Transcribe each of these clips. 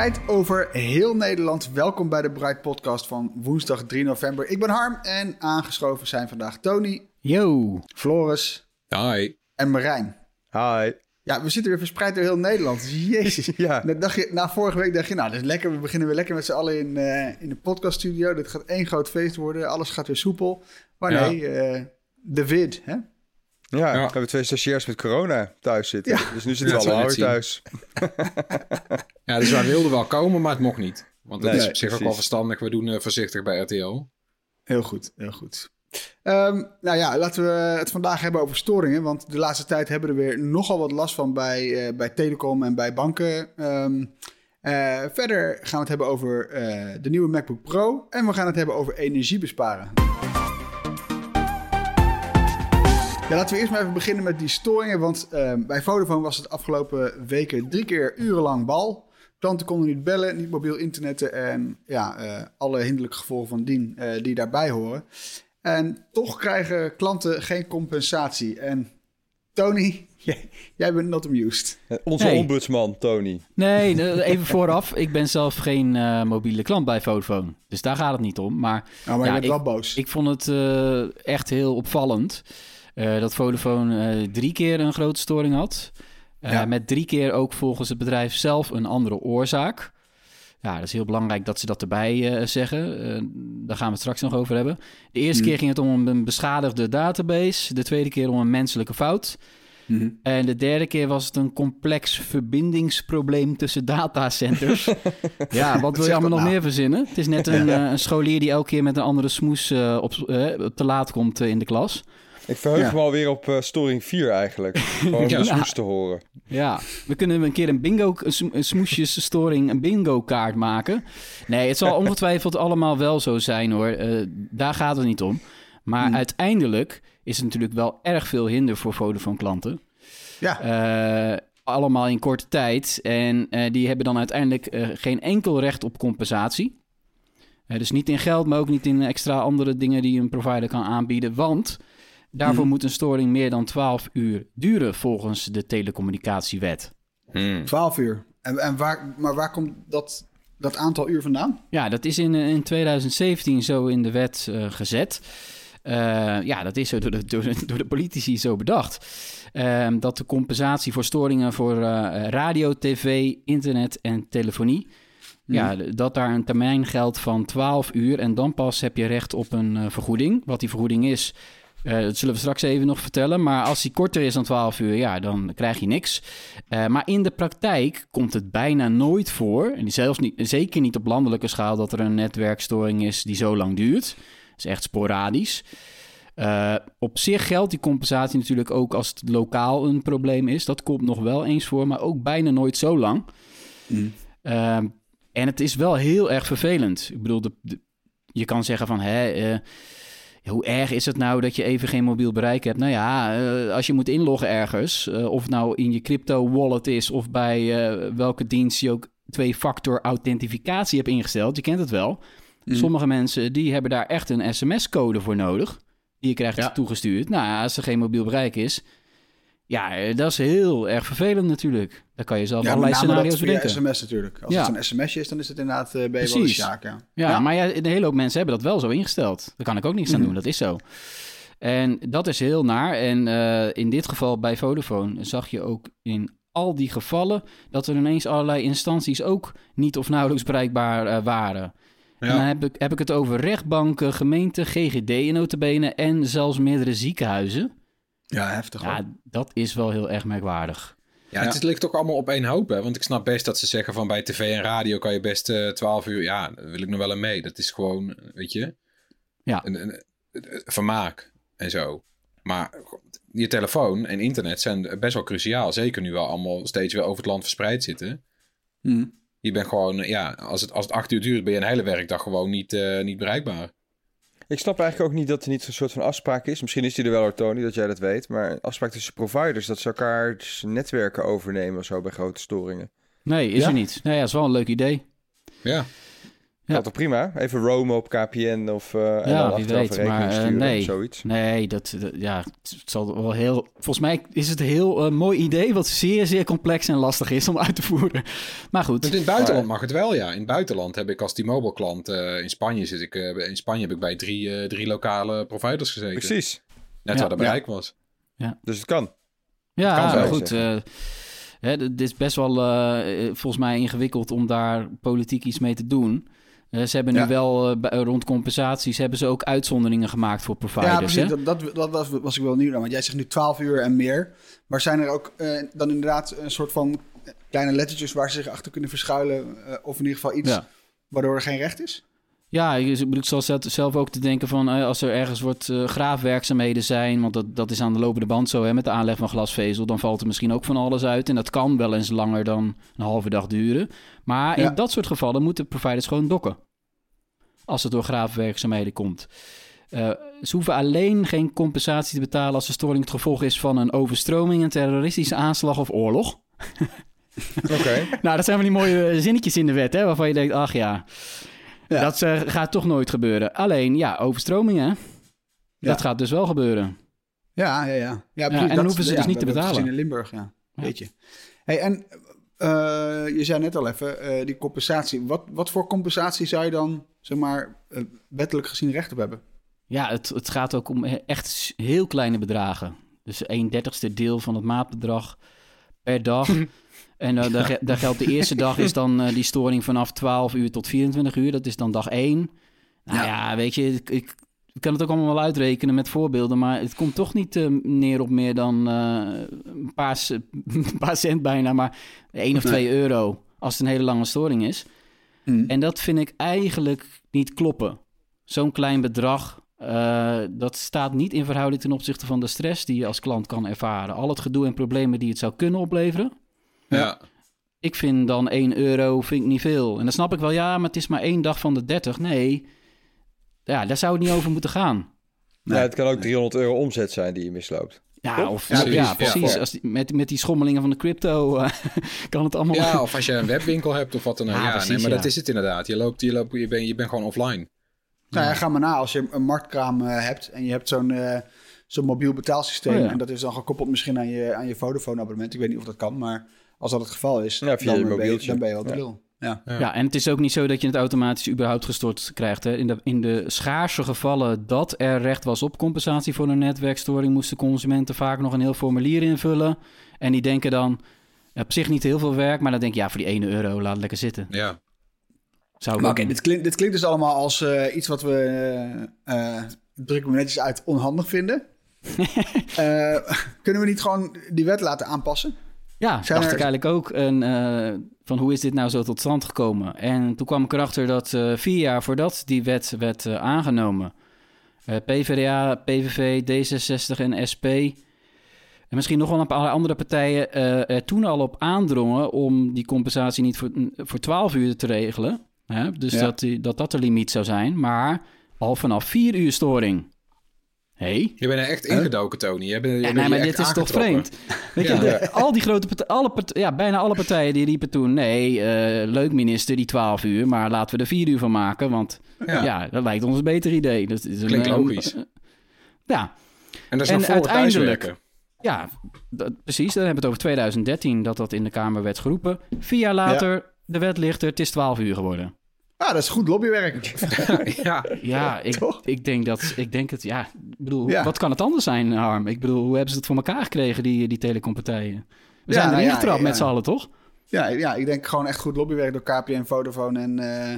Verspreid over heel Nederland. Welkom bij de Bright Podcast van woensdag 3 november. Ik ben Harm en aangeschoven zijn vandaag Tony, Yo. Floris Hi. en Marijn. Hi. Ja, we zitten weer verspreid door heel Nederland. Dus Jezus. Ja. Na, dacht je, na vorige week dacht je, nou, dat is lekker. We beginnen weer lekker met z'n allen in, eh, in de podcaststudio. Dit gaat één groot feest worden. Alles gaat weer soepel. Maar Ja. nee, eh, de vid, hè? Ja, Ja. we hebben twee stagiairs met corona thuis zitten. Ja. Dus nu zitten Ja, we allemaal thuis. Ja, dus wij wilden wel komen, maar het mocht niet. Want dat Nee, is op zich ook wel verstandig. We doen eh, voorzichtig bij RTL. Heel goed, heel goed. Ehm, nou ja, laten we het vandaag hebben over storingen. Want de laatste tijd hebben we er weer nogal wat last van bij, eh, bij telecom en bij banken. Ehm, eh, verder gaan we het hebben over eh, de nieuwe MacBook Pro. En we gaan het hebben over energiebesparen. Ja, laten we eerst maar even beginnen met die storingen. Want ehm, bij Vodafone was het afgelopen weken drie keer urenlang bal. Klanten konden niet bellen, niet mobiel internetten en ja, eh, alle hinderlijke gevolgen van dien eh, die daarbij horen. En toch krijgen klanten geen compensatie. En Tony, jij, jij bent not amused. Eh, Onze ombudsman, Tony. Nee, ne- even vooraf. Ik ben zelf geen eh, mobiele klant bij Vodafone. Dus daar gaat het niet om. Maar Nou, maar Ja, je bent ik- wel boos. ik vond het eh, echt heel opvallend dat Vodafone eh, drie keer een grote storing had. Eh, Ja. Met drie keer ook volgens het bedrijf zelf een andere oorzaak. Ja, dat is heel belangrijk dat ze dat erbij eh, zeggen. Eh, daar gaan we het straks nog over hebben. De eerste keer ging het om een beschadigde database. De tweede keer om een menselijke fout. Mhm. En de derde keer was het een complex verbindingsprobleem tussen datacenters. ja, wat wil je allemaal nog nou? meer verzinnen? Het is net een, eh, een scholier die elke keer met een andere smoes eh, op, eh, te laat komt eh, in de klas. Ik verheug Ja. me alweer op eh, storing 4 eigenlijk. Gewoon Ja. de smoes te horen. Ja, we kunnen een keer een bingo, een sm- een smoesjesstoring, een bingo kaart maken. Nee, het zal ongetwijfeld allemaal wel zo zijn hoor. Eh, daar gaat het niet om. Maar Hmm. uiteindelijk is het natuurlijk wel erg veel hinder voor Vodafone klanten. Ja, Eh, allemaal in korte tijd. En eh, die hebben dan uiteindelijk eh, geen enkel recht op compensatie. Dus niet in geld, maar ook niet in extra andere dingen die een provider kan aanbieden. Want daarvoor Mhm. moet een storing meer dan 12 uur duren volgens de telecommunicatiewet. 12 uur. En, en waar, maar waar komt dat, dat aantal uur vandaan? Ja, dat is in, eh, in 2017 zo in de wet eh, gezet. Eh, ja, dat is zo door de, door, de, door de politici zo bedacht. Ehm, dat de compensatie voor storingen voor eh, radio, tv, internet en telefonie... Ja, d- dat daar een termijn geldt van 12 uur en dan pas heb je recht op een eh, vergoeding. Wat die vergoeding is, eh, dat zullen we straks even nog vertellen. Maar als die korter is dan 12 uur, ja, dan krijg je niks. Eh, maar in de praktijk komt het bijna nooit voor, en zelfs niet, zeker niet op landelijke schaal, dat er een netwerkstoring is die zo lang duurt. Dat is echt sporadisch. Eh, op zich geldt die compensatie natuurlijk ook als het lokaal een probleem is. Dat komt nog wel eens voor, maar ook bijna nooit zo lang. Ehm, en het is wel heel erg vervelend. Ik bedoel, de, de- je kan zeggen van... Hè, hoe erg is het nou dat je even geen mobiel bereik hebt? Nou ja, eh, als je moet inloggen ergens... eh, of het nou in je crypto wallet is... of bij eh, welke dienst je ook twee-factor authentificatie hebt ingesteld... je kent het wel. Sommige mensen die hebben daar echt een sms-code voor nodig... die je krijgt Ja. toegestuurd. Nou ja, als er geen mobiel bereik is... Ja, eh, dat is heel erg vervelend natuurlijk. Daar kan je zelf Ja, allerlei dat scenario's bedenken. sms natuurlijk. Als Ja. het een sms'je is, dan is het inderdaad uh, ben je wel sjaak, ja. Ja, maar ja, een hele hoop mensen hebben dat wel zo ingesteld. Daar kan ik ook niks aan Mhm. doen, dat is zo. En dat is heel naar. En eh, in dit geval bij Vodafone zag je ook in al die gevallen... dat er ineens allerlei instanties ook niet of nauwelijks bereikbaar eh, waren. En dan heb ik, heb ik het over rechtbanken, gemeenten, GGD in notabene... en zelfs meerdere ziekenhuizen. Ja, heftig hoor. Ja, dat is wel heel erg merkwaardig. Ja, het is- ligt ook allemaal op één hoop. Hè? Want ik snap best dat ze zeggen van bij tv en radio kan je best eh 12 uur. Ja, daar wil ik nog wel aan mee. Dat is gewoon, weet je, Ja. een, een, een vermaak en zo. Maar je telefoon en internet zijn best wel cruciaal. Zeker nu we allemaal steeds weer over het land verspreid zitten. Hm. Je bent gewoon, ja, als het, als het acht uur duurt, ben je een hele werkdag gewoon niet, eh, niet bereikbaar. Ik snap eigenlijk ook niet dat er niet een soort van afspraak is. Misschien is die er wel, hoor, Tony, dat jij dat weet. Maar een afspraak tussen providers, dat ze elkaar netwerken overnemen of zo bij grote storingen. Nee, is Ja? er niet. Nee, ja, dat is wel een leuk idee. Ja, Ja. Dat toch prima? Even roamen op KPN of eh en Ja, dan wie weet, maar, eh, nee. of zoiets. Nee, dat, dat- ja, het zal wel heel. Volgens mij is het een heel eh, mooi idee, wat zeer, zeer complex en lastig is om uit te voeren. Maar goed. Dus in het buitenland mag het wel, ja. In het buitenland heb ik als T-Mobile klant, eh, in Spanje zit ik, eh, in Spanje heb ik bij drie, eh, drie lokale providers gezeten. Precies. Net Ja. waar de bereik was. Dus het kan. Ja, kan maar zo goed. eh, hè, d- dit is best wel volgens mij ingewikkeld om daar politiek iets mee te doen. Eh, ze hebben nu Ja. wel eh, bij- rond compensaties hebben ze ook uitzonderingen gemaakt voor providers. Ja, precies. hè? Dat, dat, dat was, was ik wel nieuw naar. Want jij zegt nu 12 uur en meer. Maar zijn er ook eh, dan inderdaad een soort van kleine lettertjes waar ze zich achter kunnen verschuilen? eh, of in ieder geval iets Ja. waardoor er geen recht is? Ja, ik ik zal zelf- ook te denken van eh, als er ergens wordt eh, graafwerkzaamheden zijn, want dat, dat is aan de lopende band zo hè, met de aanleg van glasvezel, dan valt er misschien ook van alles uit. En dat kan wel eens langer dan een halve dag duren. Maar in Ja. dat soort gevallen moeten providers gewoon dokken. Als het door graafwerkzaamheden komt. Eh, ze hoeven alleen geen compensatie te betalen als de storing het gevolg is van een overstroming, een terroristische aanslag of oorlog. Oké. Nou, dat zijn van die mooie zinnetjes in de wet, hè, waarvan je denkt, ach ja, Ja. dat eh, gaat toch nooit gebeuren. Alleen, ja, overstromingen, dat gaat dus wel gebeuren. Ja, ja, ja. ja, en dan hoeven ze dus niet te betalen. in Limburg, ja. Weet je. Hey, en eh, je zei net al even, eh, die compensatie. Wat, wat voor compensatie zou je dan, zeg maar, wettelijk gezien recht op hebben? Ja, het, het gaat ook om echt heel kleine bedragen. Dus een dertigste deel van het maatbedrag per dag. en daar, daar geldt de eerste dag is dan eh, die storing vanaf 12 uur tot 24 uur. Dat is dan dag 1. Nou ja, Ja. weet je, ik, ik kan het ook allemaal wel uitrekenen met voorbeelden. Maar het komt toch niet eh, neer op meer dan een, paar, een paar cent bijna. Maar 1 of 2 euro als het een hele lange storing is. Hm. En dat vind ik eigenlijk niet kloppen. Zo'n klein bedrag, eh, dat staat niet in verhouding ten opzichte van de stress die je als klant kan ervaren. Al het gedoe en problemen die het zou kunnen opleveren. Ja. Ik vind dan 1 euro vind ik niet veel. En dan snap ik wel, ja, maar het is maar één dag van de 30. Nee, ja, daar zou het niet over moeten gaan. Nee. Ja, het kan ook 300 euro omzet zijn die je misloopt. Ja, of, Ja, precies, ja. precies. Ja. Als die- met, met die schommelingen van de crypto eh, kan het allemaal... ja, of als je een webwinkel hebt of wat dan ook. Ja, Ja, precies, nee, maar ja. dat is het inderdaad. Je, loopt, je, loopt, je, bent, je bent gewoon offline. Nou ja, ga maar na. Als je een marktkraam eh, hebt en je hebt zo'n eh, zo'n mobiel betaalsysteem... Oh ja. en dat is dan gekoppeld misschien aan je, aan je Vodafone-abonnement. Ik weet niet of dat kan, maar als dat het geval is... Ja, via dan, je ben je, mobieltje. dan ben je wel de Ja. lul. Ja. Ja. en het is ook niet zo dat je het automatisch überhaupt gestort krijgt. Hè. In, de, in de schaarse gevallen dat er recht was op compensatie voor een netwerkstoring, moesten consumenten vaak nog een heel formulier invullen. En die denken dan, op zich niet heel veel werk, maar dan denk je, ja, voor die 1 euro, laat het lekker zitten. Ja. Zou Maar oké, dit, klinkt, dit klinkt dus allemaal als eh, iets wat we, eh druk me netjes uit, onhandig vinden. Eh, kunnen we niet gewoon die wet laten aanpassen? Ja, Zijn dacht er- ik eigenlijk ook. En, van hoe is dit nou zo tot stand gekomen? En toen kwam ik erachter dat vier jaar voordat die wet werd aangenomen... PvdA, PVV, D66 en SP... en misschien nog wel een paar andere partijen... er toen al op aandrongen om die compensatie niet voor, voor 12 uur te regelen. Hè? Dus Ja. dat, die, dat dat de limiet zou zijn, maar al vanaf 4 uur storing. Hé? Je bent er echt ingedoken, Tony. Je bent, je Ja, nee, maar dit is toch vreemd? Weet Ja. je, de- al die grote partijen, alle ja, bijna alle partijen die riepen toen... nee, eh, leuk minister, die 12 uur, maar laten we er 4 uur van maken... want ja. Ja. dat lijkt ons een beter idee. Dat is een, Klinkt eh, logisch. eh, ja, En dat is En nog voor uiteindelijk- ja dat, precies. Dan hebben we het over 2013 dat dat in de Kamer werd geroepen. Vier jaar later, de wet ligt er, het is 12 uur geworden. Ah, dat is goed lobbywerk. ja. Ja, ik, ik denk dat, ik denk het, ja, ik bedoel, Ja. wat kan het anders zijn, Harm? Ik bedoel, hoe hebben ze het voor elkaar gekregen, die, die telecompartijen? We Ja, zijn erin ja, getrapt ja. met z'n allen, toch? Ja, ja, ik denk gewoon echt goed lobbywerk door KPN, Vodafone en, eh,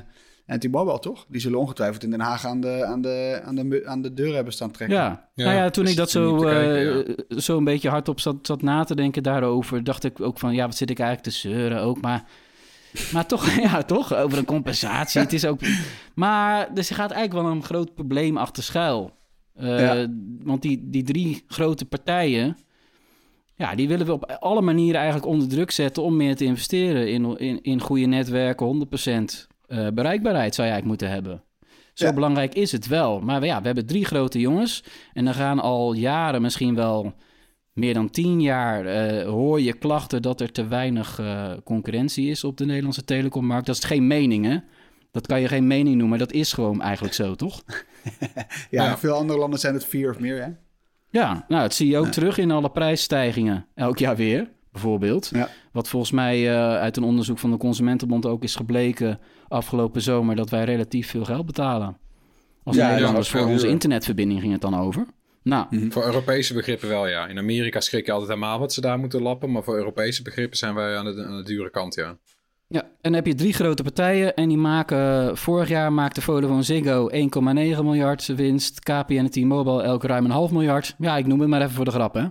en T-Mobile, toch? Die zullen ongetwijfeld in Den Haag aan de, aan de, aan de, aan de deur hebben staan trekken. Ja. Ja, nou ja, toen dus ik dat zo, te kijken, eh, zo een beetje hardop zat, zat na te denken daarover, dacht ik ook van, ja, wat zit ik eigenlijk te zeuren ook, maar... Maar toch, ja, toch, over een compensatie. Het is ook... Maar er gaat eigenlijk wel een groot probleem achter schuil. Eh, Ja. Want die, die drie grote partijen... Ja, die willen we op alle manieren eigenlijk onder druk zetten... om meer te investeren in, in, in goede netwerken. 100% eh, bereikbaarheid zou je eigenlijk moeten hebben. Zo Ja. belangrijk is het wel. Maar we- ja, we hebben drie grote jongens... en er gaan al jaren, misschien wel meer dan tien jaar... eh, hoor je klachten dat er te weinig eh, concurrentie is op de Nederlandse telecommarkt. Dat is geen mening, hè? Dat kan je geen mening noemen, maar dat is gewoon eigenlijk zo, toch? Ja, veel andere landen zijn het vier of meer, hè? Ja, nou, dat zie je ook terug in alle prijsstijgingen. Elk jaar weer, bijvoorbeeld. Ja. Wat volgens mij eh, uit een onderzoek van de Consumentenbond ook is gebleken afgelopen zomer... dat wij relatief veel geld betalen. Als Ja, Nederlanders voor onze internetverbinding ging het dan over. Nou, Voor Europese begrippen wel, ja. In Amerika schrik je altijd helemaal wat ze daar moeten lappen. Maar voor Europese begrippen zijn wij aan de, aan de dure kant, ja. Ja, en dan heb je drie grote partijen en die maken... Vorig jaar maakte Vodafone Ziggo 1,9 miljard winst. KPN en T-Mobile elk ruim een half miljard. Ja, ik noem het maar even voor de grap, hè.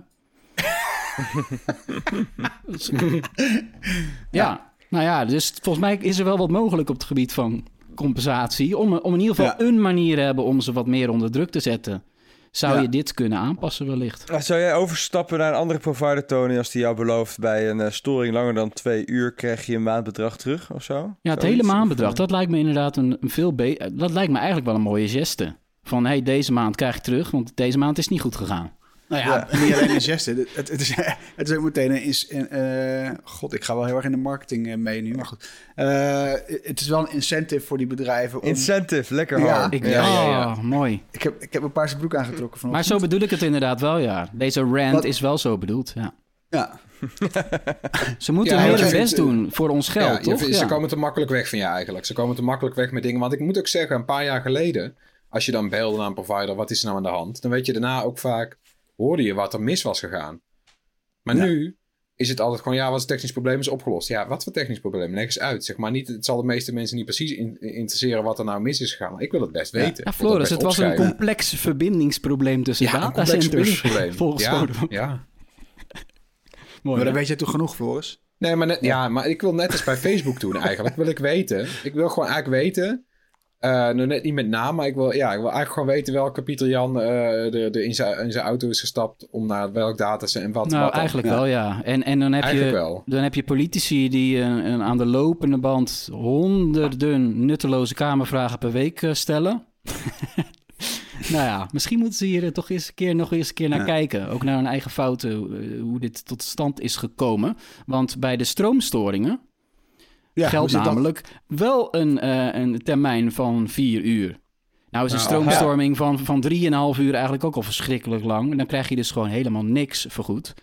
ja, nou ja, dus volgens mij is er wel wat mogelijk op het gebied van compensatie... om, om in ieder geval Ja. een manier te hebben om ze wat meer onder druk te zetten. Zou Ja. je dit kunnen aanpassen wellicht? Nou, Zou jij overstappen naar een andere provider, Tony, als die jou belooft bij een eh, storing langer dan twee uur krijg je een maandbedrag terug of zo? Ja, het Zoiets? hele Of, maandbedrag, eh, dat lijkt me inderdaad een, een veel beter... Dat lijkt me eigenlijk wel een mooie geste. Van, hey, deze maand krijg ik terug, want deze maand is niet goed gegaan. Nou ja, niet alleen een geste. Het, het, is, het is ook meteen een... Eh, God, ik ga wel heel erg in de marketing eh, mee nu, maar goed. Eh, het is wel een incentive voor die bedrijven. Om, Incentive, lekker Ja, hard. Ik, Ja, ja, ja. Oh, mooi. ik, heb, ik heb een paarse broek aangetrokken Maar zo bedoel ik het inderdaad wel, ja. Deze rant Wat- is wel zo bedoeld, ja. Ja, Ze moeten Ja, hun je best doen voor ons geld, ja, toch? Ze Ja. komen te makkelijk weg van je eigenlijk. Ze komen te makkelijk weg met dingen. Want ik moet ook zeggen, een paar jaar geleden... als je dan belde naar een provider, wat is er nou aan de hand? Dan weet je daarna ook vaak... hoorde je wat er mis was gegaan. Maar Ja. nu is het altijd gewoon... ja, wat is het technisch probleem is opgelost. Ja, wat voor technisch probleem? Leg eens uit. Zeg maar niet, het zal de meeste mensen niet precies in- interesseren... wat er nou mis is gegaan. Maar ik wil het best weten. Ja, Floris, het was een complex verbindingsprobleem tussen ja, datacenters. Volgens ja, ja. Mooi, maar dan weet je toch genoeg, Floris? Nee, maar, net, ja, maar ik wil net als bij Facebook doen eigenlijk. Wil ik weten. Ik wil gewoon eigenlijk weten. Eh nou, net niet met naam, maar ik wil, ja, ik wil eigenlijk gewoon weten welke Pieter Jan er er in zijn auto is gestapt. Om naar welk data en wat. Nou, wat eigenlijk wel, ja. En, en dan, heb Eigenlijk je, wel. dan heb je politici die een, een aan de lopende band honderden nutteloze kamervragen per week eh, stellen. nou ja, misschien moeten ze hier toch eens een keer, nog eens een keer naar Ja. kijken. Ook naar hun eigen fouten, hoe dit tot stand is gekomen. Want bij de stroomstoringen Ja, geldt dat? namelijk wel een, eh, een termijn van vier uur. Nou is een Nou, stroomstorming van, van drieënhalf uur eigenlijk ook al verschrikkelijk lang. Dan krijg je dus gewoon helemaal niks vergoed.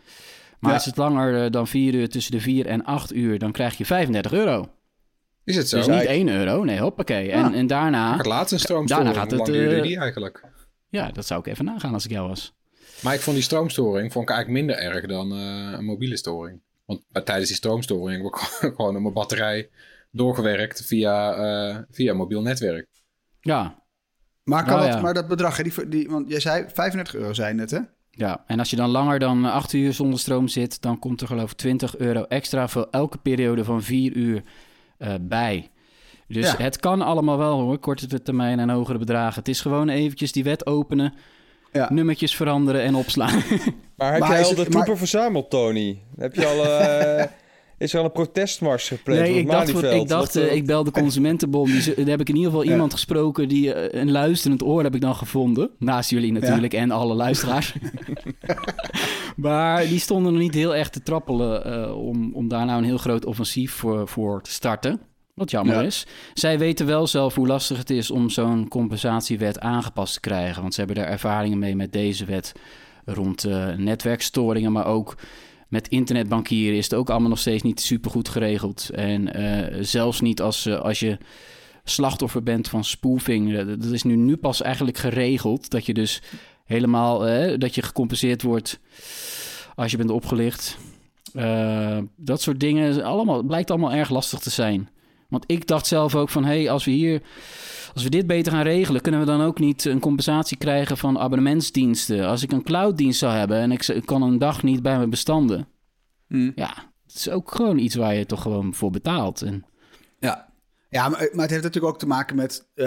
Maar Ja. is het langer eh, dan vier uur, tussen de vier en acht uur, dan krijg je 35 euro. Is het zo? Dus niet 1 euro, nee, hoppakee. En, en daarna, had laatst een stroomstoring. Daarna gaat het, duurde eh, die eigenlijk? ja, dat zou ik even nagaan als ik jou was. Maar ik vond die stroomstoring vond ik eigenlijk minder erg dan een mobiele storing. Want eh, tijdens die stroomstoring heb ik gewoon op mijn batterij doorgewerkt via, eh, via mobiel netwerk. Ja, Maar, kan Nou dat, ja. maar dat bedrag, hè, die, die, want jij zei 35 euro zijn net, hè? ja. En als je dan langer dan 8 uur zonder stroom zit, dan komt er geloof ik 20 euro extra voor elke periode van 4 uur eh, bij. Dus Ja. het kan allemaal wel hoor, korte termijn en hogere bedragen. Het is gewoon eventjes die wet openen, Ja. nummertjes veranderen en opslaan. Maar heb Maar jij al het- de troepen maar- verzameld, Tony? Heb je al... eh, is er al een protestmars gepland Nee, ik dacht, ik, dacht Wat, eh, eh, ik bel de Consumentenbond. Die, daar heb ik in ieder geval Ja. iemand gesproken die een luisterend oor heb ik dan gevonden. Naast jullie natuurlijk en alle luisteraars. maar die stonden nog niet heel erg te trappelen eh, om, om daar nou een heel groot offensief voor, voor te starten. Wat jammer Ja. is. Zij weten wel zelf hoe lastig het is om zo'n compensatiewet aangepast te krijgen. Want ze hebben er ervaringen mee met deze wet rond eh, netwerkstoringen, maar ook met internetbankieren is het ook allemaal nog steeds niet super goed geregeld. En eh, zelfs niet als, eh, als je slachtoffer bent van spoofing. Dat is nu, nu pas eigenlijk geregeld. Dat je dus helemaal eh, dat je gecompenseerd wordt als je bent opgelicht. Dat soort dingen allemaal, blijkt allemaal erg lastig te zijn. Want ik dacht zelf ook van, hé, hey, als we hier, als we dit beter gaan regelen, kunnen we dan ook niet een compensatie krijgen van abonnementsdiensten? Als ik een clouddienst zou hebben en ik, ik kan een dag niet bij mijn bestanden, Hm. ja, het is ook gewoon iets waar je toch gewoon voor betaalt. En, Ja, ja maar, maar het heeft natuurlijk ook te maken met eh,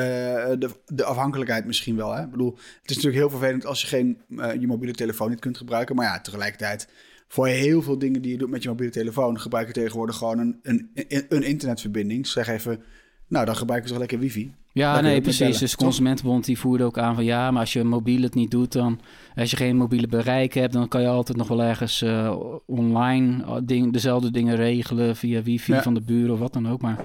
de, de afhankelijkheid misschien wel. Hè? Ik bedoel, het is natuurlijk heel vervelend als je geen, eh, je mobiele telefoon niet kunt gebruiken. Maar ja, tegelijkertijd, voor heel veel dingen die je doet met je mobiele telefoon... gebruik je tegenwoordig gewoon een, een, een internetverbinding. Zeg even, nou, dan gebruik je toch lekker wifi. ja, nee, precies. bellen, Dus toch? Consumentenbond die voerde ook aan van, ja, maar als je mobiel het niet doet, dan als je geen mobiele bereik hebt, dan kan je altijd nog wel ergens eh, online eh, ding, dezelfde dingen regelen via wifi Ja. van de buren of wat dan ook. Maar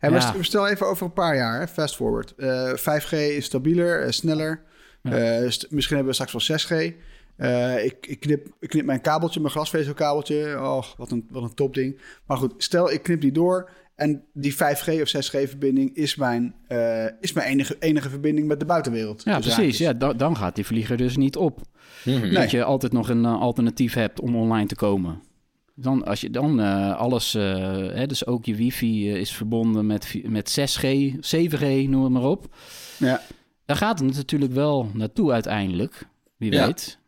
En Ja. st- we stel even over een paar jaar, hè, fast forward. Eh, 5G is stabieler, eh, sneller. Ja. Eh, misschien hebben we straks wel 6G. Eh, ik, ik, knip, ik knip mijn kabeltje, mijn glasvezelkabeltje. Oh, wat een, wat een topding. Maar goed, stel ik knip die door. En die 5G of 6G-verbinding is mijn, eh, is mijn enige, enige verbinding met de buitenwereld. ja, Dus precies. zaakjes. Ja, da- dan gaat die vlieger dus niet op. Mhm. Dat je altijd nog een eh, alternatief hebt om online te komen. Dan, als je dan eh, alles, eh, hè, dus ook je wifi is verbonden met, met 6G, 7G, noem het maar op. Ja. Daar gaat het natuurlijk wel naartoe uiteindelijk, wie Ja. weet.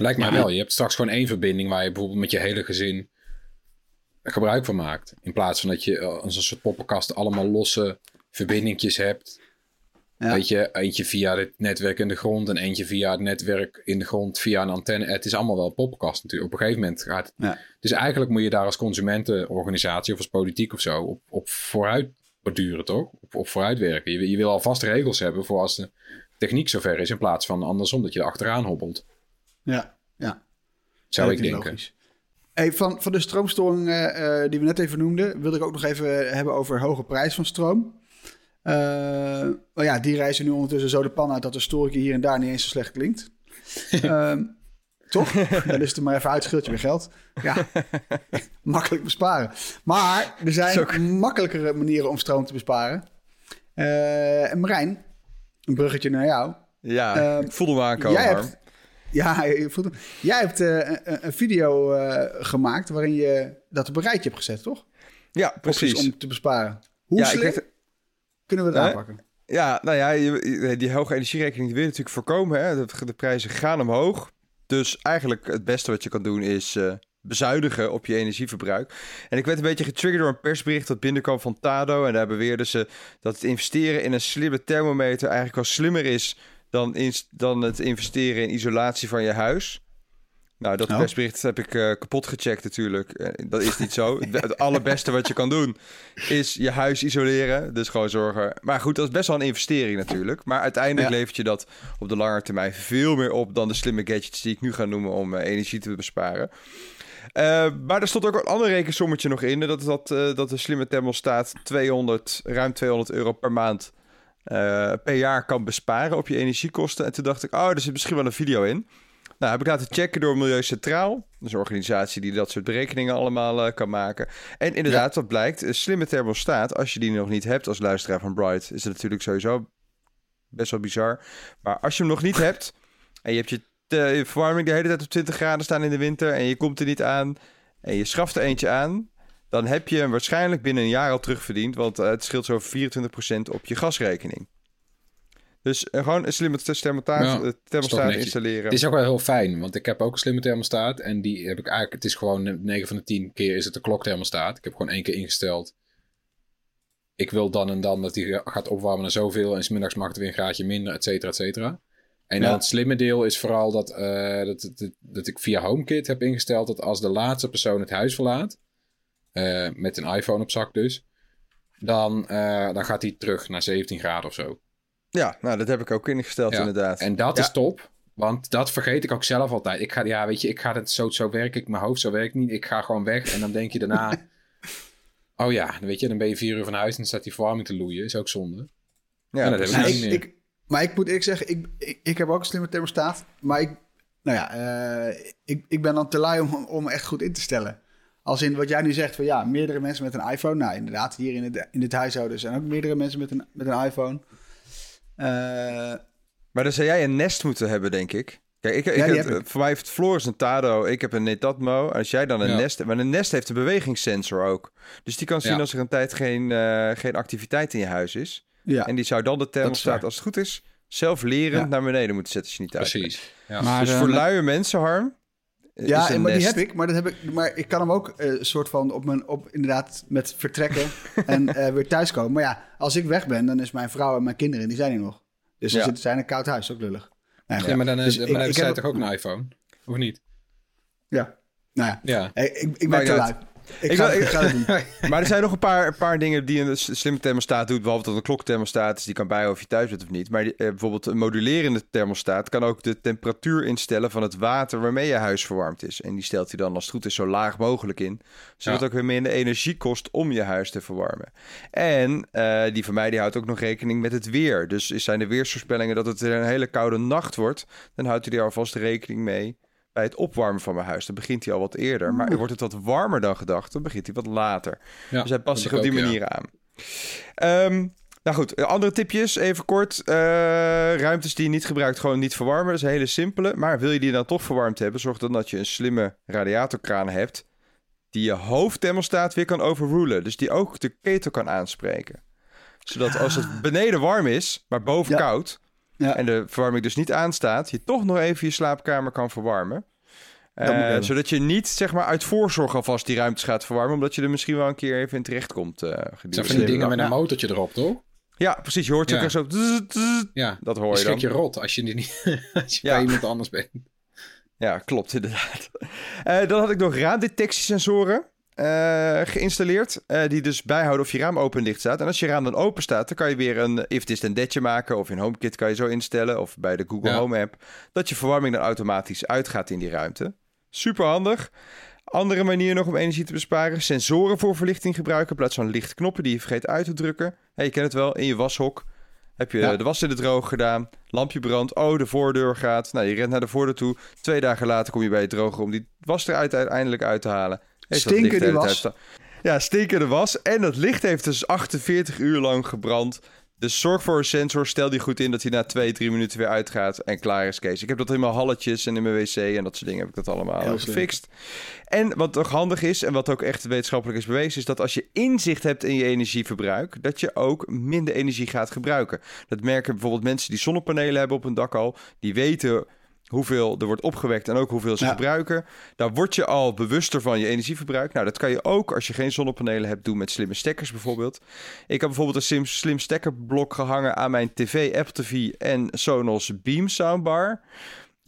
Lijkt mij Ja. wel. Je hebt straks gewoon één verbinding waar je bijvoorbeeld met je hele gezin gebruik van maakt. In plaats van dat je eh, als een soort poppenkast allemaal losse verbindingjes hebt. Ja. Weet je, eentje via het netwerk in de grond en eentje via het netwerk in de grond via een antenne. Het is allemaal wel een poppenkast natuurlijk. Op een gegeven moment gaat het. Ja. Dus eigenlijk moet je daar als consumentenorganisatie of als politiek of zo op, op vooruit borduren, toch? Op, op vooruit werken. Je, je wil alvast regels hebben voor als de techniek zover is, in plaats van andersom dat je er achteraan hobbelt. Ja, ja. Zou Ja, ik denken. logisch. Hey, van, van de stroomstoring eh, eh, die we net even noemden, wilde ik ook nog even hebben over hoge prijs van stroom. Eh, maar ja, die reizen nu ondertussen zo de pan uit dat de storing hier en daar niet eens zo slecht klinkt. Ehm, toch? Dan is het er maar even uit, scheelt je weer geld. Ja, makkelijk besparen. Maar er zijn makkelijkere manieren om stroom te besparen. Eh, en Marijn, een bruggetje naar jou. Ja, Ehm, ik voelde hem aankomen. jij Harm. hebt, ja, je voelt hem. Jij hebt eh, een, een video eh, gemaakt waarin je dat op een rijtje hebt gezet, toch? Ja, Opties precies. Om te besparen. Hoe Ja, ik slim werd- kunnen we het aanpakken? Ja, nou ja, die hoge energierekening wil je natuurlijk voorkomen. Hè? De, de prijzen gaan omhoog. Dus eigenlijk het beste wat je kan doen is eh, bezuinigen op je energieverbruik. En ik werd een beetje getriggerd door een persbericht dat binnenkwam van Tado. En daar beweerden ze dat het investeren in een slimme thermometer eigenlijk wel slimmer is dan, dan het investeren in isolatie van je huis. Nou, dat Oh. persbericht heb ik eh, kapot gecheckt natuurlijk. Eh, dat is niet zo. Het, allerbeste wat je kan doen is je huis isoleren. Dus gewoon zorgen. Maar goed, dat is best wel een investering natuurlijk. Maar uiteindelijk Ja. levert je dat op de lange termijn veel meer op dan de slimme gadgets die ik nu ga noemen om eh, energie te besparen. Maar er stond ook een ander rekensommetje nog in. Dat, dat, dat de slimme thermostaat 200, ruim 200 euro per maand eh, per jaar kan besparen op je energiekosten. En toen dacht ik, oh, er zit misschien wel een video in. Nou, heb ik laten checken door Milieu Centraal. Dat is een organisatie die dat soort berekeningen allemaal eh, kan maken. En inderdaad, wat blijkt, een slimme thermostaat, als je die nog niet hebt als luisteraar van Bright, is het natuurlijk sowieso best wel bizar. Maar als je hem nog niet hebt en je hebt je, je verwarming de hele tijd op 20 graden staan in de winter en je komt er niet aan en je schaft er eentje aan, dan heb je hem waarschijnlijk binnen een jaar al terugverdiend, want eh, het scheelt zo 24% op je gasrekening. Dus eh, gewoon een slimme thermostaat, Ja, eh, thermostaat installeren. Het is ook wel heel fijn, want ik heb ook een slimme thermostaat. En die heb ik eigenlijk, het is gewoon 9 van de 10 keer is het een klokthermostaat. Ik heb gewoon één keer ingesteld. Ik wil dan en dan dat die gaat opwarmen naar zoveel. En smiddags mag het weer een graadje minder, et cetera, et cetera. En dan Ja. het slimme deel is vooral dat, dat, dat, dat ik via HomeKit heb ingesteld dat als de laatste persoon het huis verlaat, eh, met een iPhone op zak dus, dan, eh, dan gaat hij terug naar 17 graden of zo. Ja, nou, dat heb ik ook ingesteld Ja, inderdaad. En dat Ja. is top. Want dat vergeet ik ook zelf altijd. Ik ga, ja, weet je, ik ga het zo, zo werk ik. Mijn hoofd zo werkt niet. Ik ga gewoon weg. En dan denk je daarna. oh ja, dan weet je, dan ben je vier uur van huis en dan staat die verwarming te loeien. Is ook zonde. ja, dat heb ik niet ik, meer. ik, maar ik moet eerlijk zeggen, ik, ik, ik heb ook een slimme thermostaat. Maar ik, nou ja, eh, ik, ik ben dan te lui om, om echt goed in te stellen. Als in wat jij nu zegt van ja, meerdere mensen met een iPhone. Nou, inderdaad, hier in het, in dit huishouden zijn ook meerdere mensen met een, met een iPhone. Eh, Maar dan zou jij een Nest moeten hebben, denk ik. Kijk, ik, ik Ja, heb, ik. voor mij heeft Floris een Tado, ik heb een Netatmo. Als jij dan een Ja. Nest... Maar een Nest heeft een bewegingssensor ook. Dus die kan zien Ja. als er een tijd geen, eh, geen activiteit in je huis is. Ja. En die zou dan de thermostaat, als het goed is, zelf lerend Ja. naar beneden moeten zetten als je niet thuis bent. Precies. Ja. Maar, Dus eh, voor met- luie mensen, Harm, Ja, een maar die heb ik, maar, dat heb ik, maar ik kan hem ook eh, een soort van op mijn, op, inderdaad met vertrekken en eh, weer thuiskomen. Maar ja, als ik weg ben, dan is mijn vrouw en mijn kinderen, die zijn hier nog. Dus Ja. zitten zij in een koud huis, ook lullig. Nou ja, Ja, maar dan, Dus dan heeft zij heb- toch ook een iPhone? Of niet? ja. Nou ja, Ja. Hey, ik, ik ben te lui. Ik, Ik ga, wil- ik ga het doen. Maar er zijn nog een paar, een paar dingen die een slimme thermostaat doet. Behalve dat een klokthermostaat is, die kan bijhouden of je thuis bent of niet. Maar die, eh, bijvoorbeeld een modulerende thermostaat kan ook de temperatuur instellen van het water waarmee je huis verwarmd is. En die stelt hij dan als het goed is zo laag mogelijk in. Zodat Ja. het ook weer minder energie kost om je huis te verwarmen. En eh, die van mij die houdt ook nog rekening met het weer. Dus is- zijn de weersvoorspellingen dat het een hele koude nacht wordt. Dan houdt hij er alvast rekening mee bij het opwarmen van mijn huis. Dan begint hij al wat eerder. Maar wordt het wat warmer dan gedacht, dan begint hij wat later. Ja, dus hij past zich op die ook, ja. manier aan. Ehm, nou goed, eh, andere tipjes, even kort. Eh, ruimtes die je niet gebruikt, gewoon niet verwarmen. Dat is een hele simpele. Maar wil je die dan toch verwarmd hebben, zorg dan dat je een slimme radiatorkraan hebt... die je hoofdthermostaat weer kan overrulen. Dus die ook de ketel kan aanspreken. Zodat als het beneden warm is, maar boven Ja. koud... Ja. en de verwarming dus niet aanstaat... je toch nog even je slaapkamer kan verwarmen... Eh, zodat je niet zeg maar uit voorzorg alvast die ruimtes gaat verwarmen, omdat je er misschien wel een keer even in terecht komt. eh Het zijn gedurende van die dingen met een motortje erop, toch? Ja, precies. Je hoort Ja. zo. Ja. Dat hoor Je je schrik dan. je rot als je, die niet, als je Ja. bij iemand anders bent. Ja, klopt inderdaad. Eh, dan had ik nog raamdetectiesensoren eh, geïnstalleerd. eh, die dus bijhouden of je raam open en dicht staat. En als je raam dan open staat, dan kan je weer een if this then thatje maken. Of in HomeKit kan je zo instellen. Of bij de Google Ja. Home app. Dat je verwarming dan automatisch uitgaat in die ruimte. Super handig. Andere manier nog om energie te besparen. Sensoren voor verlichting gebruiken. In plaats van lichtknoppen die je vergeet uit te drukken. Hey, je kent het wel. In je washok heb je Ja. de was in de droog gedaan. Lampje brandt. Oh, de voordeur gaat. Nou, je rent naar de voordeur toe. Twee dagen later kom je bij het droger om die was er uit- uiteindelijk uit te halen. Heeft dat Stinken licht de die hele was. Ja, stinkende was. En dat licht heeft dus 48 uur lang gebrand. Dus zorg voor een sensor. Stel die goed in dat hij na twee, drie minuten weer uitgaat. En klaar is Kees. Ik heb dat in mijn halletjes en in mijn wc en dat soort dingen heb ik dat allemaal Heel slim. gefixt. En wat toch handig is en wat ook echt wetenschappelijk is bewezen... is dat als je inzicht hebt in je energieverbruik... dat je ook minder energie gaat gebruiken. Dat merken bijvoorbeeld mensen die zonnepanelen hebben op hun dak al. Die weten hoeveel er wordt opgewekt en ook hoeveel ze Ja. gebruiken. Daar word je al bewuster van je energieverbruik. Nou, dat kan je ook als je geen zonnepanelen hebt doen met slimme stekkers bijvoorbeeld. Ik heb bijvoorbeeld een slim, slim stekkerblok gehangen aan mijn tv, Apple TV en Sonos Beam soundbar.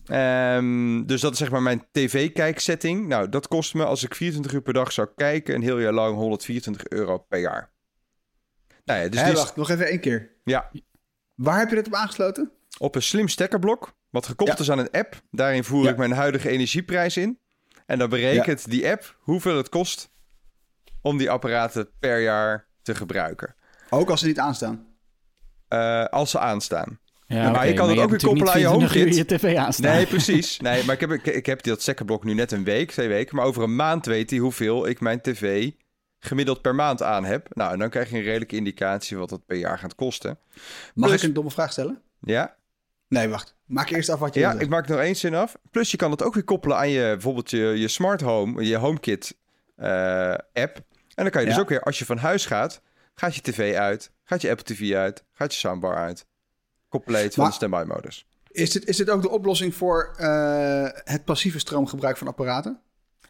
Ehm, dus dat is zeg maar mijn tv-kijksetting. Nou, dat kost me als ik 24 uur per dag zou kijken... een heel jaar lang 124 euro per jaar. Nou ja, dus die wacht, nog even één keer. ja, Waar heb je dit op aangesloten? Op een slim stekkerblok, wat gekoppeld Ja. is aan een app. Daarin voer Ja. ik mijn huidige energieprijs in. En dan berekent die app hoeveel het kost om die apparaten per jaar te gebruiken. Ook als ze niet aanstaan. Eh, als ze aanstaan. Ja, maar je kan het ook weer koppelen aan je niet 24 uur HomeKit. je tv aanstaan. Nee, precies. Nee, maar ik heb, ik, ik heb dat stekkerblok nu net een week, twee weken. Maar over een maand weet hij hoeveel ik mijn tv gemiddeld per maand aan heb. Nou, en dan krijg je een redelijke indicatie wat dat per jaar gaat kosten. Mag Plus- ik een domme vraag stellen? Ja, Nee, wacht. Maak eerst af wat je Ja, ik maak er nog één zin af. Plus je kan het ook weer koppelen aan je, bijvoorbeeld je, je smart home, je HomeKit eh, app. En dan kan je dus ook weer, als je van huis gaat, gaat je tv uit, gaat je Apple TV uit, gaat je soundbar uit. Compleet van Maar- de standby modus. Is dit, is dit ook de oplossing voor eh, het passieve stroomgebruik van apparaten?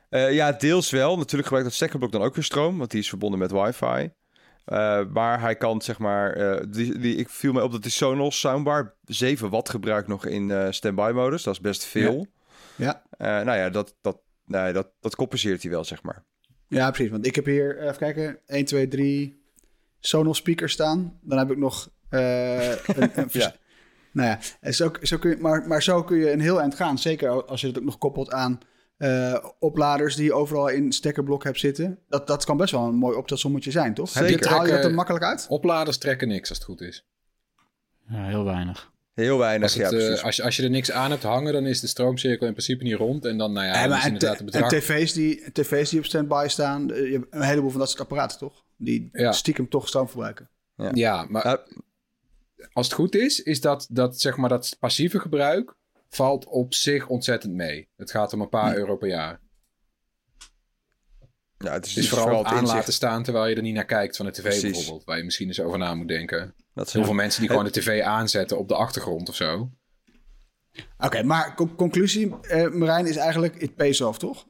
Eh, ja, deels wel. Natuurlijk gebruikt dat stekkerblok dan ook weer stroom, want die is verbonden met wifi. Eh, maar hij kan zeg maar, eh, die, die, ik viel mij op dat die Sonos soundbar 7 watt gebruikt nog in eh standby modus. Dat is best veel. Ja. Nou ja, dat, dat, nee, dat, dat compenseert hij wel, zeg maar. Ja, precies. Want ik heb hier, even kijken, 1, 2, 3 Sonos speakers staan. Dan heb ik nog een, Ja. Nou ja, en zo, zo kun je, maar, maar zo kun je een heel eind gaan. Zeker als je het ook nog koppelt aan eh, opladers die je overal in stekkerblok hebt zitten. Dat, dat kan best wel een mooi optelsommetje zijn, toch? Heb je, Zeker. haal je dat er makkelijk uit? Opladers trekken niks als het goed is. Ja, heel weinig. Heel weinig, Als, het, ja, eh, precies. als, je, als je er niks aan hebt hangen, dan is de stroomcirkel in principe niet rond. En dan, nou ja, Ja, dan maar is en, inderdaad te- het en bedrag. tv's, die, tv's die op standby staan, eh, je hebt een heleboel van dat soort apparaten, toch? Die Ja. stiekem toch stroom verbruiken. Ja, maar Uh, als het goed is, is dat, dat, zeg maar, dat passieve gebruik valt op zich ontzettend mee. Het gaat om een paar euro per jaar. Ja, het is, Het dus vooral het aan inzicht. laten staan terwijl je er niet naar kijkt van de tv Precies. bijvoorbeeld. Waar je misschien eens over na moet denken. Dat Heel veel mensen die gewoon de tv aanzetten op de achtergrond of zo. Oké, maar co- conclusie, eh Marijn, is eigenlijk it pays off, toch?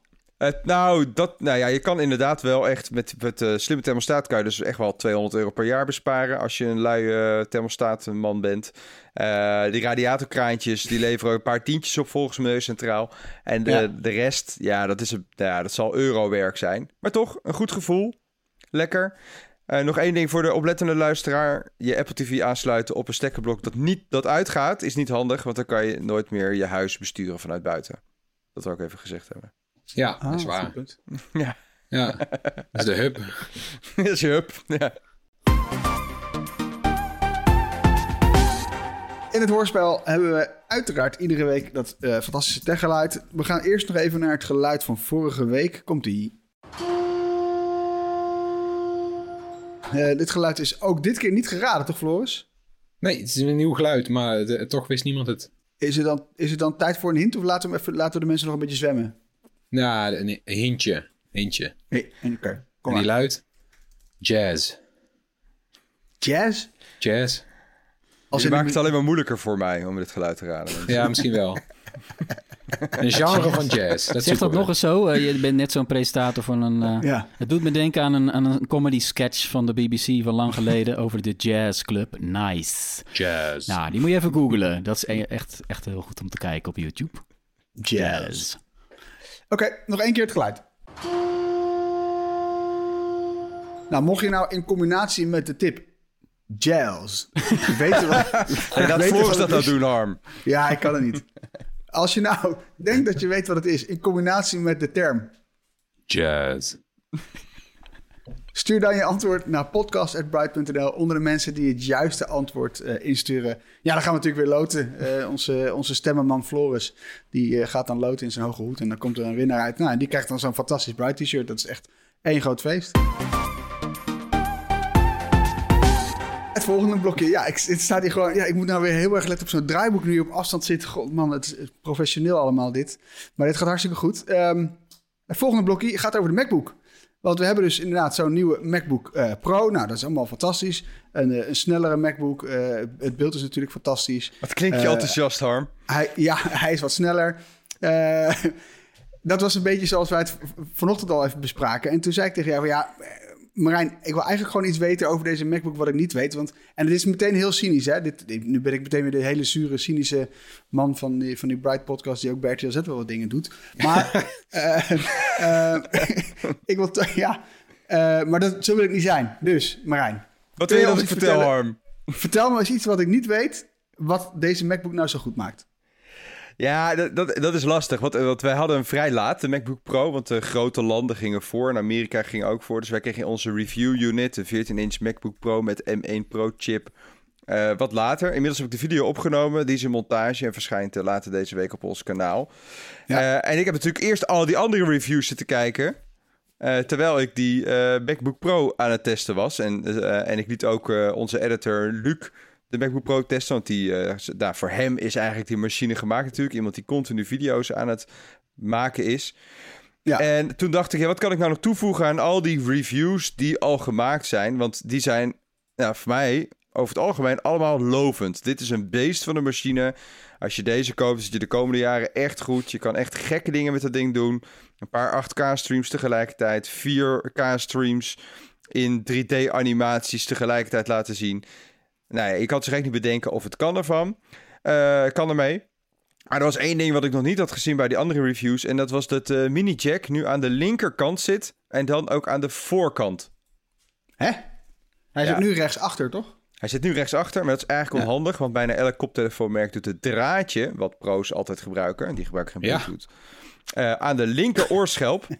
Nou, dat, nou ja, je kan inderdaad wel echt met het eh, slimme thermostaat kan je dus echt wel 200 euro per jaar besparen als je een lui eh, thermostaatman bent. Eh, die radiatorkraantjes die leveren een paar tientjes op volgens Milieucentraal. En de, Ja. de rest, ja dat, is een, ja, dat zal eurowerk zijn. Maar toch, een goed gevoel. Lekker. Nog één ding voor de oplettende luisteraar. Je Apple TV aansluiten op een stekkerblok dat niet dat uitgaat, is niet handig. Want dan kan je nooit meer je huis besturen vanuit buiten. Dat wil ik even gezegd hebben. Ja, Ah, dat is waar. punt. Ja, dat is de hub. Dat is je hub. Ja. In het hoorspel hebben we uiteraard iedere week dat eh, fantastische techgeluid. We gaan eerst nog even naar het geluid van vorige week. Komt-ie. Eh, dit geluid is ook dit keer niet geraden, toch Floris? Nee, het is een nieuw geluid, maar de- toch wist niemand het. Is het, dan, is het dan tijd voor een hint of laten we, hem even, laten we de mensen nog een beetje zwemmen? Ja, een, een hintje. Hintje. Nee, oké. Kom En die luidt jazz. Jazz? Jazz? Als je maakt het alleen maar moeilijker voor mij om dit geluid te raden. Ja, misschien wel. Een genre van jazz. Dat Zeg dat nog eens zo. eh, je bent net zo'n presentator van een... eh, Ja. Het doet me denken aan een, aan een comedy sketch van de BBC van lang geleden over de Jazz Club. Nice. Jazz. Nou, die moet je even googlen. Dat is e- echt, echt heel goed om te kijken op YouTube. Jazz. Oké, nog één keer het geluid. Nou, mocht je nou in combinatie met de tip jazz weten wat... Weten Floris wat dat nou doen, Harm. Ja, ik kan het niet. Als je nou denkt dat je weet wat het is in combinatie met de term, Jazz. stuur dan je antwoord naar podcast.bright.nl onder de mensen die het juiste antwoord eh, insturen. Ja, dan gaan we natuurlijk weer loten. Eh, onze, onze stemmenman Floris, die eh, gaat dan loten in zijn hoge hoed en dan komt er een winnaar uit. Nou, en die krijgt dan zo'n fantastisch Bright t-shirt. Dat is echt één groot feest. Het volgende blokje. Ja, ik, het staat hier gewoon. Ja, ik moet nou weer heel erg letten op zo'n draaiboek nu op afstand zit. God, man, het is professioneel allemaal dit. Maar dit gaat hartstikke goed. Ehm, het volgende blokje gaat over de MacBook. Want we hebben dus inderdaad zo'n nieuwe MacBook eh, Pro. Nou, dat is allemaal fantastisch. Een, eh, een snellere MacBook. eh, het beeld is natuurlijk fantastisch. Wat klinkt je enthousiast, Harm? Hij, ja, hij is wat sneller. Dat was een beetje zoals wij het vanochtend al even bespraken. En toen zei ik tegen jou van ja, Marijn, ik wil eigenlijk gewoon iets weten over deze MacBook wat ik niet weet. Want, en het is meteen heel cynisch. Hè? Dit, dit- nu ben ik meteen weer de hele zure, cynische man van die, van die Bright podcast die ook bij Z wel wat dingen doet. Maar ik wil ja, eh, maar dat, zo wil ik niet zijn. Dus Marijn, Wat wil je dat ons ik vertel, vertellen? Harm? vertel me eens iets wat ik niet weet, wat deze MacBook nou zo goed maakt. Ja, dat, dat, dat is lastig. Want, eh, want wij hadden een vrij laat, de MacBook Pro. Want de grote landen gingen voor en Amerika ging ook voor. Dus wij kregen onze review unit, de 14-inch MacBook Pro met M1 Pro chip. Eh, wat later. Inmiddels heb ik de video opgenomen. Die is in montage en verschijnt eh, later deze week op ons kanaal. Ja. Eh, en ik heb natuurlijk eerst al die andere reviews zitten kijken. terwijl ik die MacBook Pro aan het testen was. En, en ik liet ook onze editor Luc de MacBook Pro testen. Want die, nou, voor hem is eigenlijk die machine gemaakt natuurlijk. Iemand die continu video's aan het maken is. Ja. En toen dacht ik, ja, wat kan ik nou nog toevoegen aan al die reviews die al gemaakt zijn? Want die zijn nou, voor mij over het algemeen allemaal lovend. Dit is een beest van een machine. Als je deze koopt, zit je de komende jaren echt goed. Je kan echt gekke dingen met dat ding doen. Een paar 8K-streams tegelijkertijd. 4K-streams in 3D-animaties tegelijkertijd laten zien. Ja, ik had zich echt niet bedenken of het kan ervan. Eh kan ermee. Maar er was één ding wat ik nog niet had gezien bij die andere reviews. En dat was dat de mini-jack nu aan de linkerkant zit. En dan ook aan de voorkant. Hè? Hij Ja. zit nu rechtsachter, toch? Hij zit nu rechtsachter, maar dat is eigenlijk Ja. onhandig. Want bijna elk koptelefoonmerk doet het draadje, wat pro's altijd gebruiken. En die gebruiken geen Ja. Bluetooth. eh, aan de linker oorschelp.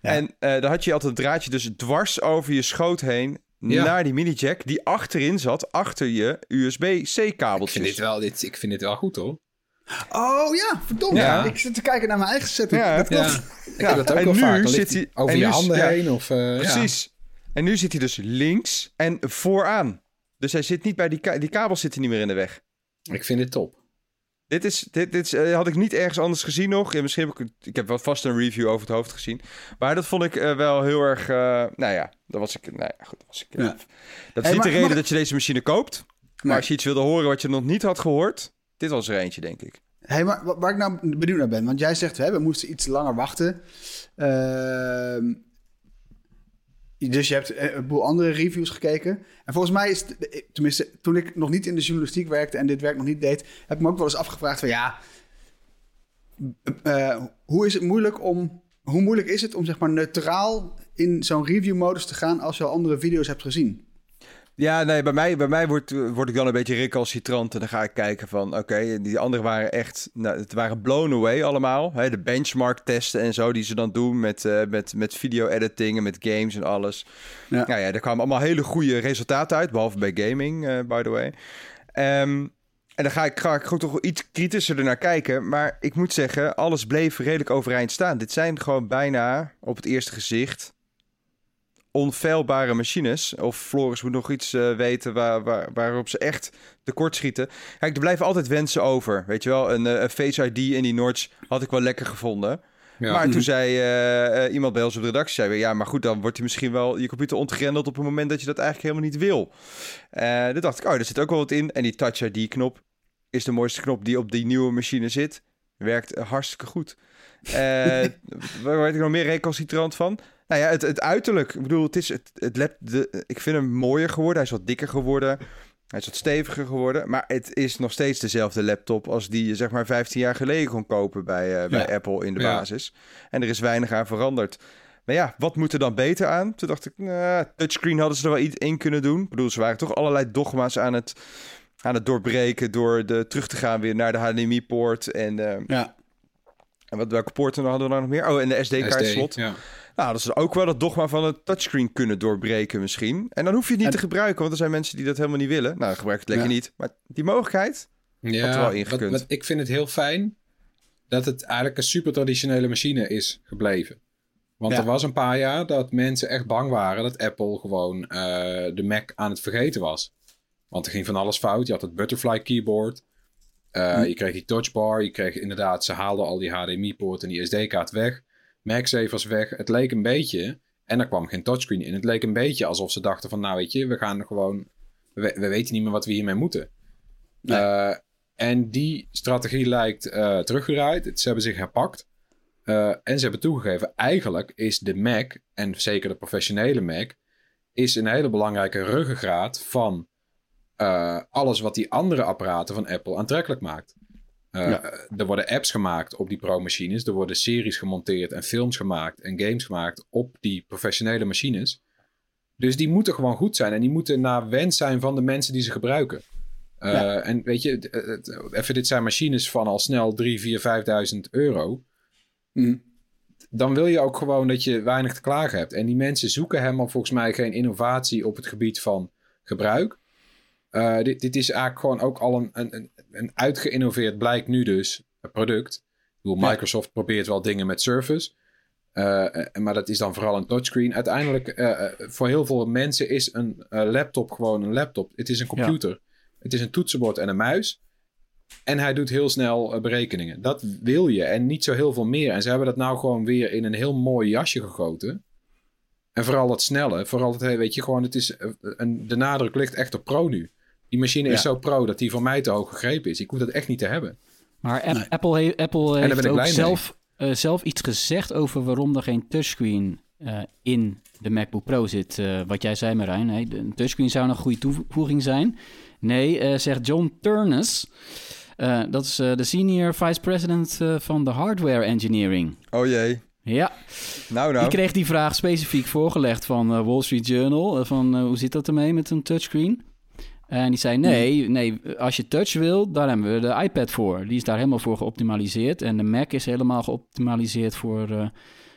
En eh dan had je altijd het draadje dus dwars over je schoot heen. Ja. Naar die mini-jack die achterin zat, achter je Ik USB-C-kabeltjes. vind, dit wel, dit, ik vind dit wel goed hoor. Oh ja, verdomd. Ja. Ik zit te kijken naar mijn eigen setting. Ja. dat klopt. Ja, ik heb dat ook en wel nu vaak. Dan zit ligt hij hij- over je nu- handen ja. heen. Of, eh, ja. Precies. En nu zit hij dus links en vooraan. Dus hij zit niet bij die, ka- die kabels zitten niet meer in de weg. Ik vind dit top. Dit, is, dit, dit is, eh, had ik niet ergens anders gezien nog. Ja, misschien heb ik, ik heb wel vast een review over het hoofd gezien. Maar dat vond ik eh, wel heel erg. eh, nou ja, dat was ik. Nou ja, goed, dat was ik. Ja. Dat is Hey, niet de reden mag- dat je deze machine koopt. Maar Nee. als je iets wilde horen wat je nog niet had gehoord, dit was er eentje, denk ik. Hey, maar wa- waar ik nou benieuwd naar ben, want jij zegt hè, we moesten iets langer wachten. Ehm, dus je hebt een boel andere reviews gekeken. En volgens mij is, het- tenminste, toen ik nog niet in de journalistiek werkte en dit werk nog niet deed, heb ik me ook wel eens afgevraagd van ja, eh, hoe is het moeilijk om, hoe moeilijk is het om zeg maar neutraal in zo'n review modus te gaan als je al andere video's hebt gezien? Ja, nee, bij mij, bij mij word, word ik dan een beetje recalcitrant. En dan ga ik kijken van, oké, die anderen waren echt... Nou, het waren blown away allemaal. Hè, de benchmark testen en zo die ze dan doen met, eh, met, met video-editing en met games en alles. Ja. Nou ja, er kwamen allemaal hele goede resultaten uit. Behalve bij gaming, eh, by the way. Ehm, en dan ga ik, ga ik gewoon toch iets kritischer ernaar kijken. Maar ik moet zeggen, alles bleef redelijk overeind staan. Dit zijn gewoon bijna, op het eerste gezicht onfeilbare machines. Of Floris moet nog iets eh, weten waar, waar, waarop ze echt tekort schieten. Kijk, er blijven altijd wensen over. Weet je wel, een, eh, een Face ID in die Notch had ik wel lekker gevonden. Ja. Maar toen zei eh, iemand bij ons op de redactie, zei ja, maar goed, dan wordt hij misschien wel je computer ontgrendeld op het moment dat je dat eigenlijk helemaal niet wil. Eh toen dacht ik, oh, er zit ook wel wat in. En die Touch ID-knop is de mooiste knop die op die nieuwe machine zit. Werkt hartstikke goed. Eh waar werd ik nog meer recalcitrant van? Nou ja, het, het uiterlijk. Ik bedoel, het is het, het lap, de, ik vind hem mooier geworden. Hij is wat dikker geworden. Hij is wat steviger geworden. Maar het is nog steeds dezelfde laptop als die je zeg maar 15 jaar geleden kon kopen bij, eh, bij Ja. Apple in de Ja. basis. En er is weinig aan veranderd. Maar ja, wat moet er dan beter aan? Toen dacht ik, nou, touchscreen hadden ze er wel iets in kunnen doen. Ik bedoel, ze waren toch allerlei dogma's aan het, aan het doorbreken... door de, terug te gaan weer naar de HDMI-poort. En, eh, Ja. en wat, welke poorten hadden we nou nog meer? Oh, en de SD-kaartslot. SD, ja. Nou, dat ze ook wel het dogma van het touchscreen kunnen doorbreken misschien. En dan hoef je het niet En- te gebruiken, want er zijn mensen die dat helemaal niet willen. Nou, dan gebruik het lekker Ja. niet. Maar die mogelijkheid... Ja, er wel ingekund. wat- ik vind het heel fijn dat het eigenlijk een super traditionele machine is gebleven. Want Ja. er was een paar jaar dat mensen echt bang waren dat Apple gewoon eh, de Mac aan het vergeten was. Want er ging van alles fout. Je had het butterfly keyboard. Eh, Hm. Je kreeg die touchbar. Je kreeg inderdaad, ze haalden al die HDMI-poort en die SD-kaart weg. MagSafe was weg. Het leek een beetje, en er kwam geen touchscreen in. Het leek een beetje alsof ze dachten van, nou weet je, we gaan gewoon, we, we weten niet meer wat we hiermee moeten. Nee. Eh, en die strategie lijkt eh, teruggedraaid. Ze hebben zich herpakt. Eh, en ze hebben toegegeven, eigenlijk is de Mac, en zeker de professionele Mac, is een hele belangrijke ruggengraat van alles wat die andere apparaten van Apple aantrekkelijk maakt. Eh, Ja. Er worden apps gemaakt op die pro-machines. Er worden series gemonteerd en films gemaakt en games gemaakt op die professionele machines. Dus die moeten gewoon goed zijn en die moeten naar wens zijn van de mensen die ze gebruiken. Eh, Ja. En weet je, het- even dit zijn machines van al snel 3, 4, 5.000 euro. Hm. Dan wil je ook gewoon dat je weinig te klagen hebt. En die mensen zoeken helemaal volgens mij geen innovatie op het gebied van gebruik. Eh, dit, dit is eigenlijk gewoon ook al een, een, een- uitgeïnnoveerd, blijkt nu dus, een product. Ik bedoel, Ja. Microsoft probeert wel dingen met Surface. Eh, eh, maar dat is dan vooral een touchscreen. Uiteindelijk, eh, eh, voor heel veel mensen is een eh, laptop gewoon een laptop. Het is een computer. Het is een toetsenbord en een muis. En hij doet heel snel eh, berekeningen. Dat wil je en niet zo heel veel meer. En ze hebben dat nou gewoon weer in een heel mooi jasje gegoten. En vooral dat snelle. Vooral het, weet je, gewoon, het is, eh, een, de nadruk ligt echt op pro nu. Die machine is zo pro dat die voor mij te hoog gegrepen is. Ik hoef dat echt niet te hebben. Maar App- Nee. Apple, he- Apple heeft ik ook zelf, eh, zelf iets gezegd over waarom er geen touchscreen eh, in de MacBook Pro zit. Eh, wat jij zei, Marijn. Hè? De een touchscreen zou een goede toevoeging zijn. Nee, eh, zegt John Turnus. Eh, dat is eh, de senior vice president eh, van de hardware engineering. Oh jee. Ja, Nou, die nou. kreeg die vraag specifiek voorgelegd van eh, Wall Street Journal. van hoe zit dat ermee met een touchscreen? En die zei: nee, nee, als je touch wil, daar hebben we de iPad voor. Die is daar helemaal voor geoptimaliseerd. En de Mac is helemaal geoptimaliseerd voor, eh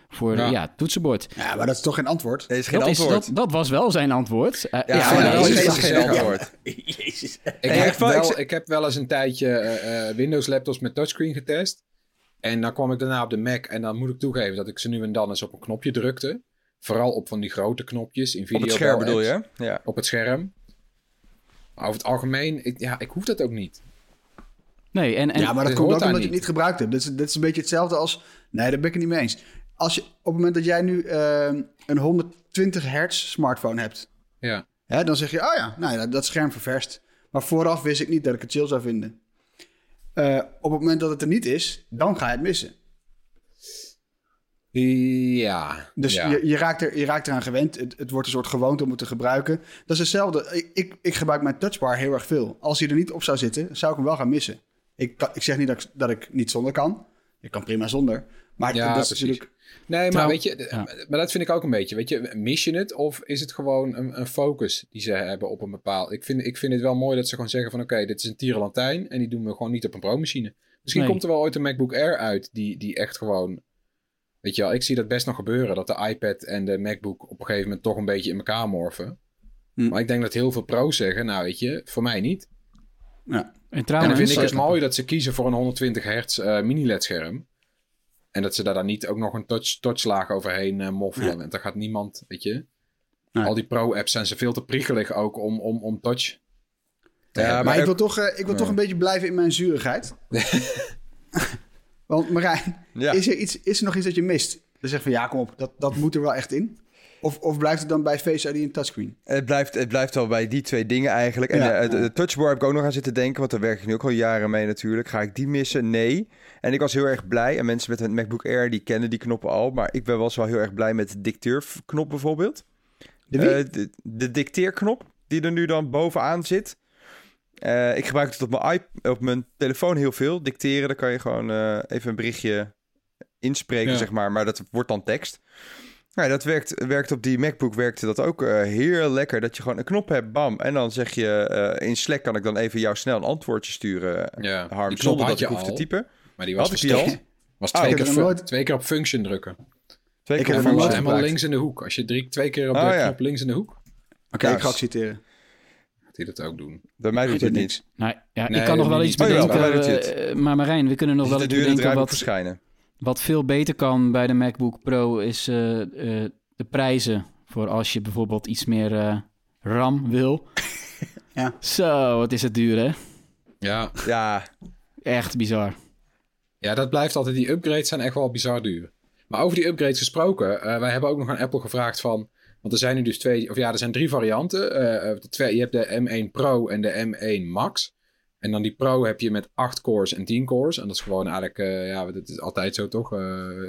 voor Ja. ja. toetsenbord. Ja, maar dat is toch geen antwoord? Er is geen dat, is, antwoord. dat, dat was wel zijn antwoord. Eh, Ja, Ja, maar ja, dat is geen ja. antwoord. Jezus. Ik, Hey, heb ik wel, ik heb wel eens een tijdje eh, eh, Windows laptops met touchscreen getest. En dan kwam ik daarna op de Mac. En dan moet ik toegeven dat ik ze nu en dan eens op een knopje drukte. Vooral op van die grote knopjes in video. Op het scherm bedoel je? Ja. Op het scherm. Maar over het algemeen, ik, ja, ik hoef dat ook niet. Nee, en, en ja, maar dat komt ook omdat je het niet. gebruikt hebt. Dit is, dit is een beetje hetzelfde als... Nee, daar ben ik het niet mee eens. Als je, op het moment dat jij nu eh, een 120 hertz smartphone hebt... Ja. Hè, dan zeg je, oh ja, nou ja, dat scherm ververst. Maar vooraf wist ik niet dat ik het chill zou vinden. Eh, op het moment dat het er niet is, dan ga je het missen. Ja. Dus ja. je, je, raakt er, je raakt eraan gewend. Het, het wordt een soort gewoonte om het te gebruiken. Dat is hetzelfde. Ik, ik, ik gebruik mijn touchbar heel erg veel. Als hij er niet op zou zitten, zou ik hem wel gaan missen. Ik, ik zeg niet dat ik, dat ik niet zonder kan. Ik kan prima zonder. Maar Ja, dat is precies. natuurlijk... Nee, maar Trouw- weet je, ja. maar dat vind ik ook een beetje. Weet je, mis je het of is het gewoon een, een focus die ze hebben op een bepaald. Ik vind, ik vind het wel mooi dat ze gewoon zeggen van oké, dit is een tierenlantijn en die doen we gewoon niet op een pro-machine. Misschien Nee. komt er wel ooit een MacBook Air uit die, die echt gewoon. Weet je wel, ik zie dat best nog gebeuren dat de iPad en de MacBook op een gegeven moment toch een beetje in elkaar morfen. Hm. Maar ik denk dat heel veel pro's zeggen, nou weet je, voor mij niet. Ja. en En trouwens, dan vind ik eh, dus mooi dat ze kiezen voor een 120 hertz eh, mini-LED scherm. En dat ze daar dan niet ook nog een touch, touchlaag overheen eh, moffelen. Want daar gaat niemand, weet je. Al die pro-apps zijn ze veel te priegelig ook om, om, om touch. Ja. Maar, ik ook- wil, toch, eh, ik wil toch een beetje blijven in mijn zurigheid. Want Marijn, Ja. is, er iets, is er nog iets dat je mist? Dan zeg van ja, kom op, dat, dat moet er wel echt in. Of, of blijft het dan bij Face ID en touchscreen? Het blijft, het blijft wel bij die twee dingen eigenlijk. En Ja. eh, de, de touchbar heb ik ook nog aan zitten denken, want daar werk ik nu ook al jaren mee natuurlijk. Ga ik die missen? Nee. En ik was heel erg blij. En mensen met een MacBook Air, die kennen die knoppen al. Maar ik ben was wel heel erg blij met de dicteerknop bijvoorbeeld. De wie? Eh, de, de dicteerknop, die er nu dan bovenaan zit. Eh, ik gebruik het op mijn, iP- op mijn telefoon heel veel. Dicteren, dan kan je gewoon eh, even een berichtje inspreken, Ja. zeg maar. Maar dat wordt dan tekst. Ja, dat werkt, werkt op die MacBook werkte dat ook eh, heel lekker. Dat je gewoon een knop hebt, bam. En dan zeg je, eh, in Slack kan ik dan even jou snel een antwoordje sturen, ja, Harm. Zonder dat je ik hoef te typen. Maar die was Had ik die al? verstopt. Was Ah, twee, ik keer heb nooit- twee keer op function drukken. Twee Ik keer heb voor hem helemaal links in de hoek. Als je drie, twee keer op de Oh, ja. knop links in de hoek, Oké, ik ga dus- accepteren. Hij dat ook doen. Bij mij doet het niet. nou, ja, Nee, ik kan nog wel iets bedenken. eh, maar Marijn, we kunnen nog wel iets bedenken wat, verschijnen. wat veel beter kan bij de MacBook Pro is eh, eh, de prijzen. Voor als je bijvoorbeeld iets meer eh, RAM wil. Ja. Zo, wat is het duur hè? Ja, Ja, Echt bizar. Ja, dat blijft altijd. Die upgrades zijn echt wel bizar duur. Maar over die upgrades gesproken, eh, wij hebben ook nog aan Apple gevraagd van. Want er zijn nu dus twee, of ja, er zijn drie varianten. Eh, eh, de twee, je hebt de M1 Pro en de M1 Max. En dan die Pro heb je met 8 cores en 10 cores. En dat is gewoon eigenlijk, eh, ja, dat is altijd zo toch?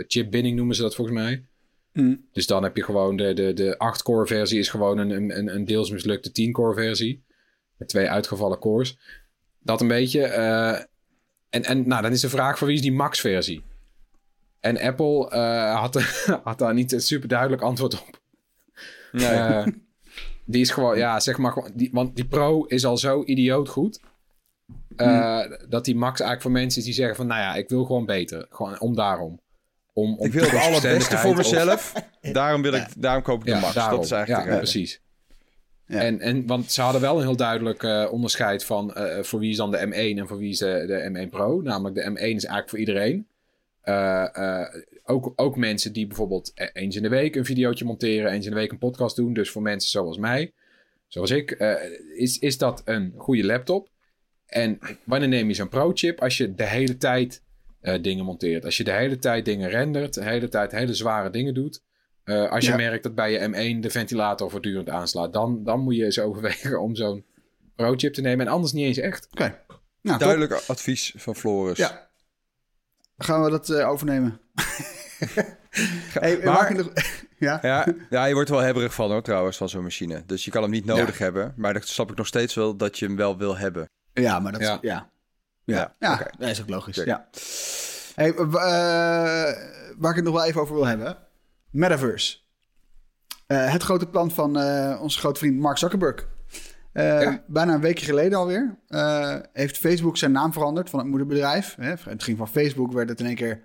Chip binning noemen ze dat volgens mij. Hm. Dus dan heb je gewoon de, de, de 8-core versie is gewoon een, een, een deels mislukte 10-core versie. Met twee uitgevallen cores. Dat een beetje. en, en nou, dan is de vraag voor wie is die max versie? En Apple eh, had, had daar niet een super duidelijk antwoord op. nee. Eh, die is gewoon, ja, zeg maar gewoon. Die, want die Pro is al zo idioot goed. eh, Dat die max eigenlijk voor mensen is die zeggen van, nou ja, ik wil gewoon beter. Gewoon om daarom. Om, om ik wil het allerbeste voor of- mezelf. Daarom, wil ik, daarom koop ik de max. daarom. Dat is eigenlijk ja, de precies. Ja. En, en, want ze hadden wel een heel duidelijk eh, onderscheid van eh, voor wie is dan de M1 en voor wie is de, de M1 Pro. Namelijk de M1 is eigenlijk voor iedereen. Eh, eh, ook, ook mensen die bijvoorbeeld e- eens in de week een videootje monteren, eens in de week een podcast doen. Dus voor mensen zoals mij, zoals ik, eh, is, is dat een goede laptop. En wanneer neem je zo'n Pro-chip? Als je de hele tijd eh, dingen monteert. Als je de hele tijd dingen rendert, de hele tijd hele zware dingen doet. Eh, als je Ja. merkt dat bij je M1 de ventilator voortdurend aanslaat, dan, dan moet je eens overwegen om zo'n Pro-chip te nemen. En anders niet eens echt. Oké. Nou, top. Duidelijk advies van Floris. Ja. Gaan we dat eh, overnemen? hey, Maar- nog... ja? Ja, ja, je wordt er wel hebberig van hoor, trouwens, van zo'n machine. Dus je kan hem niet nodig hebben. Maar dan snap ik nog steeds wel dat je hem wel wil hebben. ja, maar dat. Ja. Ja, ja. Ja, dat is ook logisch. Check. Ja. Hey, eh, waar ik het nog wel even over wil hebben. Metaverse. Eh, het grote plan van onze grote vriend Mark Zuckerberg. Eh, Ja. Bijna een weekje geleden alweer eh, heeft Facebook zijn naam veranderd van het moederbedrijf. Hè? Het ging van Facebook, werd het in één keer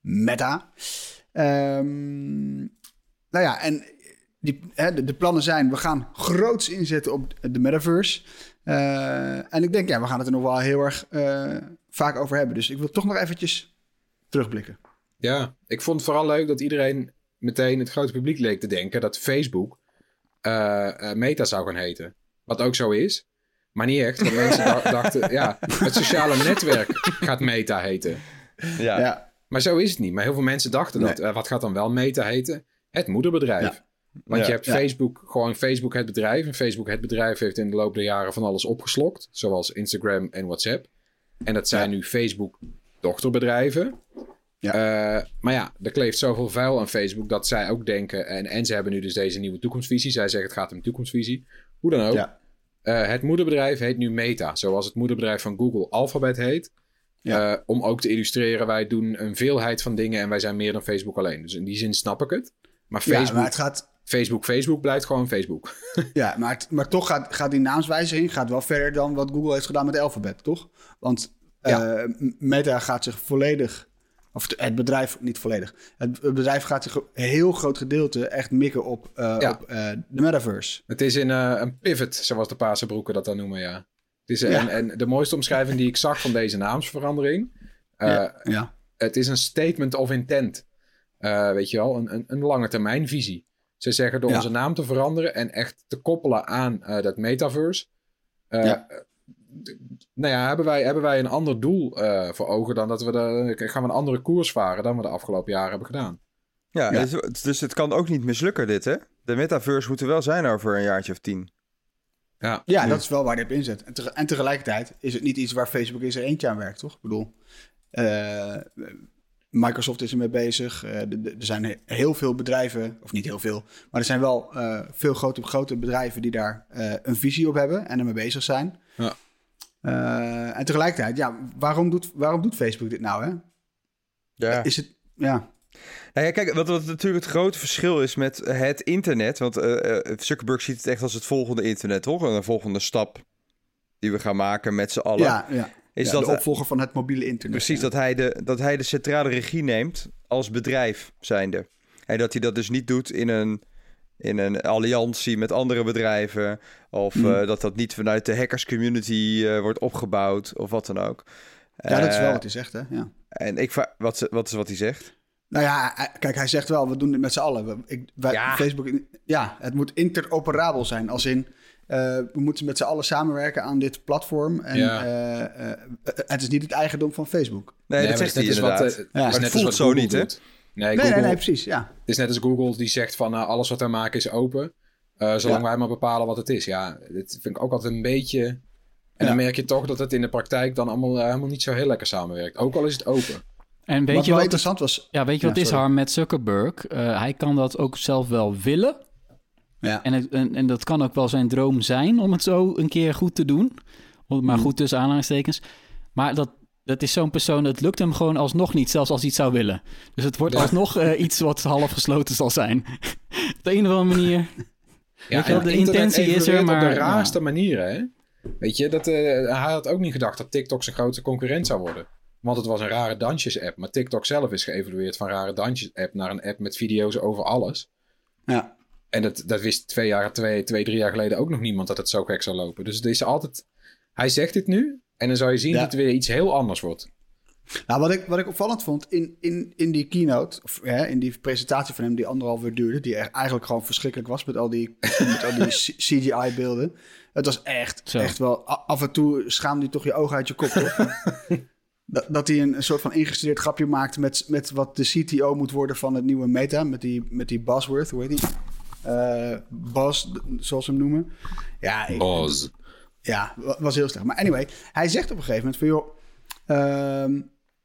Meta. Ehm, nou ja, en die, hè, de, de plannen zijn, we gaan groots inzetten op de metaverse. Eh, en ik denk, ja, we gaan het er nog wel heel erg vaak over hebben. Dus ik wil toch nog eventjes terugblikken. Ja, ik vond het vooral leuk dat iedereen meteen het grote publiek leek te denken dat Facebook Meta zou gaan heten. Wat ook zo is. Maar niet echt, want mensen da- dachten, ja, het sociale netwerk gaat Meta heten. Ja. Ja. Maar zo is het niet. Maar heel veel mensen dachten dat. Eh, wat gaat dan wel Meta heten? Het moederbedrijf. Ja. Want Ja. je hebt Ja. Facebook, gewoon Facebook het bedrijf. En Facebook het bedrijf heeft in de loop der jaren van alles opgeslokt. Zoals Instagram en WhatsApp. En dat zijn nu Facebook dochterbedrijven. Ja. Eh, maar ja, er kleeft zoveel vuil aan Facebook dat zij ook denken. En, en ze hebben nu dus deze nieuwe toekomstvisie. Zij zeggen het gaat om toekomstvisie. Hoe dan ook. Ja. Eh, het moederbedrijf heet nu Meta. Zoals het moederbedrijf van Google Alphabet heet. Ja. Eh, om ook te illustreren, wij doen een veelheid van dingen en wij zijn meer dan Facebook alleen. Dus in die zin snap ik het. Maar Ja, Facebook, maar het gaat, Facebook, Facebook blijft gewoon Facebook. Ja, maar, het- maar toch gaat, gaat die naamswijziging gaat wel verder dan wat Google heeft gedaan met Alphabet, toch? Want Ja. eh, Meta gaat zich volledig, of het bedrijf niet volledig, het bedrijf gaat zich een heel groot gedeelte echt mikken op, eh, Ja. op eh, de metaverse. Het is in eh, een pivot, zoals de Paarse dat dan noemen, ja. Het is, Ja. en, en de mooiste omschrijving die ik zag van deze naamsverandering... ja. Het is een statement of intent. Weet je wel, een, een, een lange termijn visie. Ze zeggen door onze naam te veranderen en echt te koppelen aan dat metaverse. Eh, Nou ja, hebben wij, hebben wij een ander doel eh, voor ogen dan dat we de, gaan we een andere koers varen dan we de afgelopen jaren hebben gedaan. Ja, Ja. Dus, dus het kan ook niet mislukken dit, hè? De metaverse moet er wel zijn over een jaartje of tien. Ja, Ja, dat is wel waar hij op inzet. En, en tegelijkertijd is het niet iets waar Facebook eens er eentje aan werkt, toch? Ik bedoel, eh, Microsoft is ermee bezig. Eh, de- de- er zijn he- heel veel bedrijven, of niet heel veel, maar er zijn wel eh, veel grote, grote bedrijven die daar eh, een visie op hebben en ermee bezig zijn. Ja. Eh, en tegelijkertijd, ja, waarom doet, waarom doet Facebook dit nou? Hè? Ja. Is het, ja, Nou ja, kijk, wat, wat natuurlijk het grote verschil is met het internet. Want eh, Zuckerberg ziet het echt als het volgende internet, toch? Een volgende stap die we gaan maken met z'n allen. ja, ja. is Ja, dat de opvolger van het mobiele internet. Precies, dat, hij de, dat hij de centrale regie neemt als bedrijf zijnde. En dat hij dat dus niet doet in een, in een alliantie met andere bedrijven. Of Hmm. eh, dat dat niet vanuit de hackers community eh, wordt opgebouwd of wat dan ook. Ja, dat is wel Eh, wat hij zegt, hè? Ja. En ik wat, wat is wat hij zegt? Nou ja, kijk, hij zegt wel, we doen dit met z'n allen. Ik, wij, Ja. Facebook, ja, het moet interoperabel zijn. Als in, eh, we moeten met z'n allen samenwerken aan dit platform. En Ja. eh, eh, het is niet het eigendom van Facebook. Nee, dat het zegt is hij inderdaad. Wat, Ja. het Maar voelt zo niet, hè? Nee, Nee, Google, nee, nee, precies, ja. Het is net als Google die zegt van nou, alles wat wij maken is open. eh, zolang Ja. wij maar bepalen wat het is. Ja, dit vind ik ook altijd een beetje... En Ja. dan merk je toch dat het in de praktijk dan allemaal eh, helemaal niet zo heel lekker samenwerkt. Ook al is het open. En weet wat je wel wat, interessant was... ja, weet je wat Ja, is. Harm, met Zuckerberg? Eh, hij kan dat ook zelf wel willen. Ja. En, het- en, en dat kan ook wel zijn droom zijn om het zo een keer goed te doen. Maar Mm. goed tussen aanhalingstekens. Maar dat, dat is zo'n persoon, het lukt hem gewoon alsnog niet, zelfs als hij het zou willen. Dus het wordt Ja. alsnog eh, iets wat half gesloten zal zijn. Op de een of andere manier. Ja, wel, de intentie is er, maar- op de raarste manieren, hè? Weet je, dat, eh, hij had ook niet gedacht dat TikTok zijn grootste concurrent zou worden. Want het was een rare dansjes-app. Maar TikTok zelf is geëvolueerd van rare dansjes-app naar een app met video's over alles. Ja. En dat, dat wist twee, jaar, twee, twee, drie jaar geleden ook nog niemand dat het zo gek zou lopen. Dus het is altijd... Hij zegt dit nu en dan zou je zien Ja. dat het weer iets heel anders wordt. Nou, wat ik, wat ik opvallend vond in, in, in die keynote, of hè, in die presentatie van hem die anderhalf uur duurde, die echt eigenlijk gewoon verschrikkelijk was met al die, met al die CGI-beelden. Het was echt, Zo. echt wel, af en toe schaamde je toch je ogen uit je kop, dat, dat hij een, een soort van ingestudeerd grapje maakt met, met wat de CTO moet worden van het nieuwe Meta, met die, met die Buzzworth, hoe heet die? Eh Buzz, zoals ze hem noemen. Ja, ik-. Ja, wa- was heel slecht. Maar anyway, hij zegt op een gegeven moment van joh, ehm,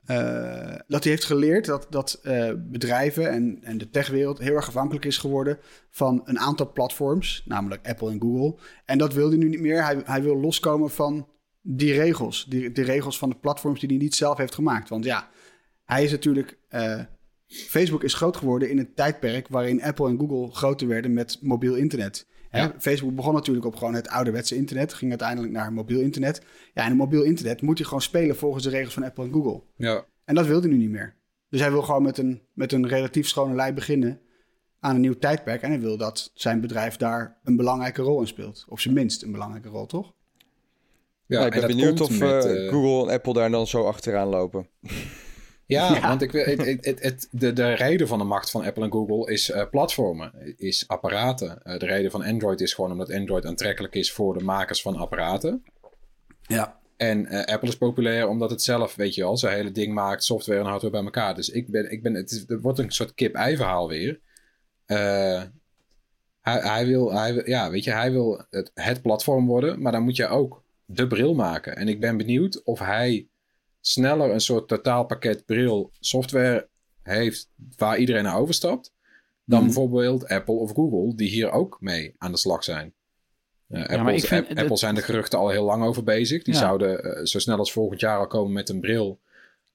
eh, dat hij heeft geleerd dat, dat eh, bedrijven en, en de techwereld heel erg afhankelijk is geworden van een aantal platforms, namelijk Apple en Google. En dat wil hij nu niet meer. Hij, hij wil loskomen van die regels, die, die regels van de platforms die hij niet zelf heeft gemaakt. Want ja, hij is natuurlijk. eh, Facebook is groot geworden in een tijdperk waarin Apple en Google groter werden met mobiel internet. Ja. Facebook begon natuurlijk op gewoon het ouderwetse internet, ging uiteindelijk naar mobiel internet. Ja, en een mobiel internet moet je gewoon spelen volgens de regels van Apple en Google. Ja. En dat wil hij nu niet meer. Dus hij wil gewoon met een, met een relatief schone lei beginnen aan een nieuw tijdperk. En hij wil dat zijn bedrijf daar een belangrijke rol in speelt. Op zijn minst een belangrijke rol, toch? Ja, Nou, ik en ben benieuwd of met, eh, eh, Google en Apple daar dan zo achteraan lopen. Ja, Ja. want ik, het, het, het, de, de reden van de macht van Apple en Google is eh, platformen, is apparaten. Eh, de reden van Android is gewoon omdat Android aantrekkelijk is voor de makers van apparaten. Ja. En eh, Apple is populair omdat het zelf, weet je wel, zijn hele ding maakt, software en hardware bij elkaar. Dus ik ben, ik ben, het, is, het wordt een soort kip-ei verhaal weer. Eh, hij, hij, wil, hij wil, ja, weet je, hij wil het, het platform worden, maar dan moet je ook de bril maken. En ik ben benieuwd of hij sneller een soort totaalpakket bril software heeft waar iedereen naar overstapt. Dan Mhm. bijvoorbeeld Apple of Google, die hier ook mee aan de slag zijn. Eh, Apple, vind dat- zijn de geruchten al heel lang over bezig. Die Ja. zouden eh, zo snel als volgend jaar al komen met een bril.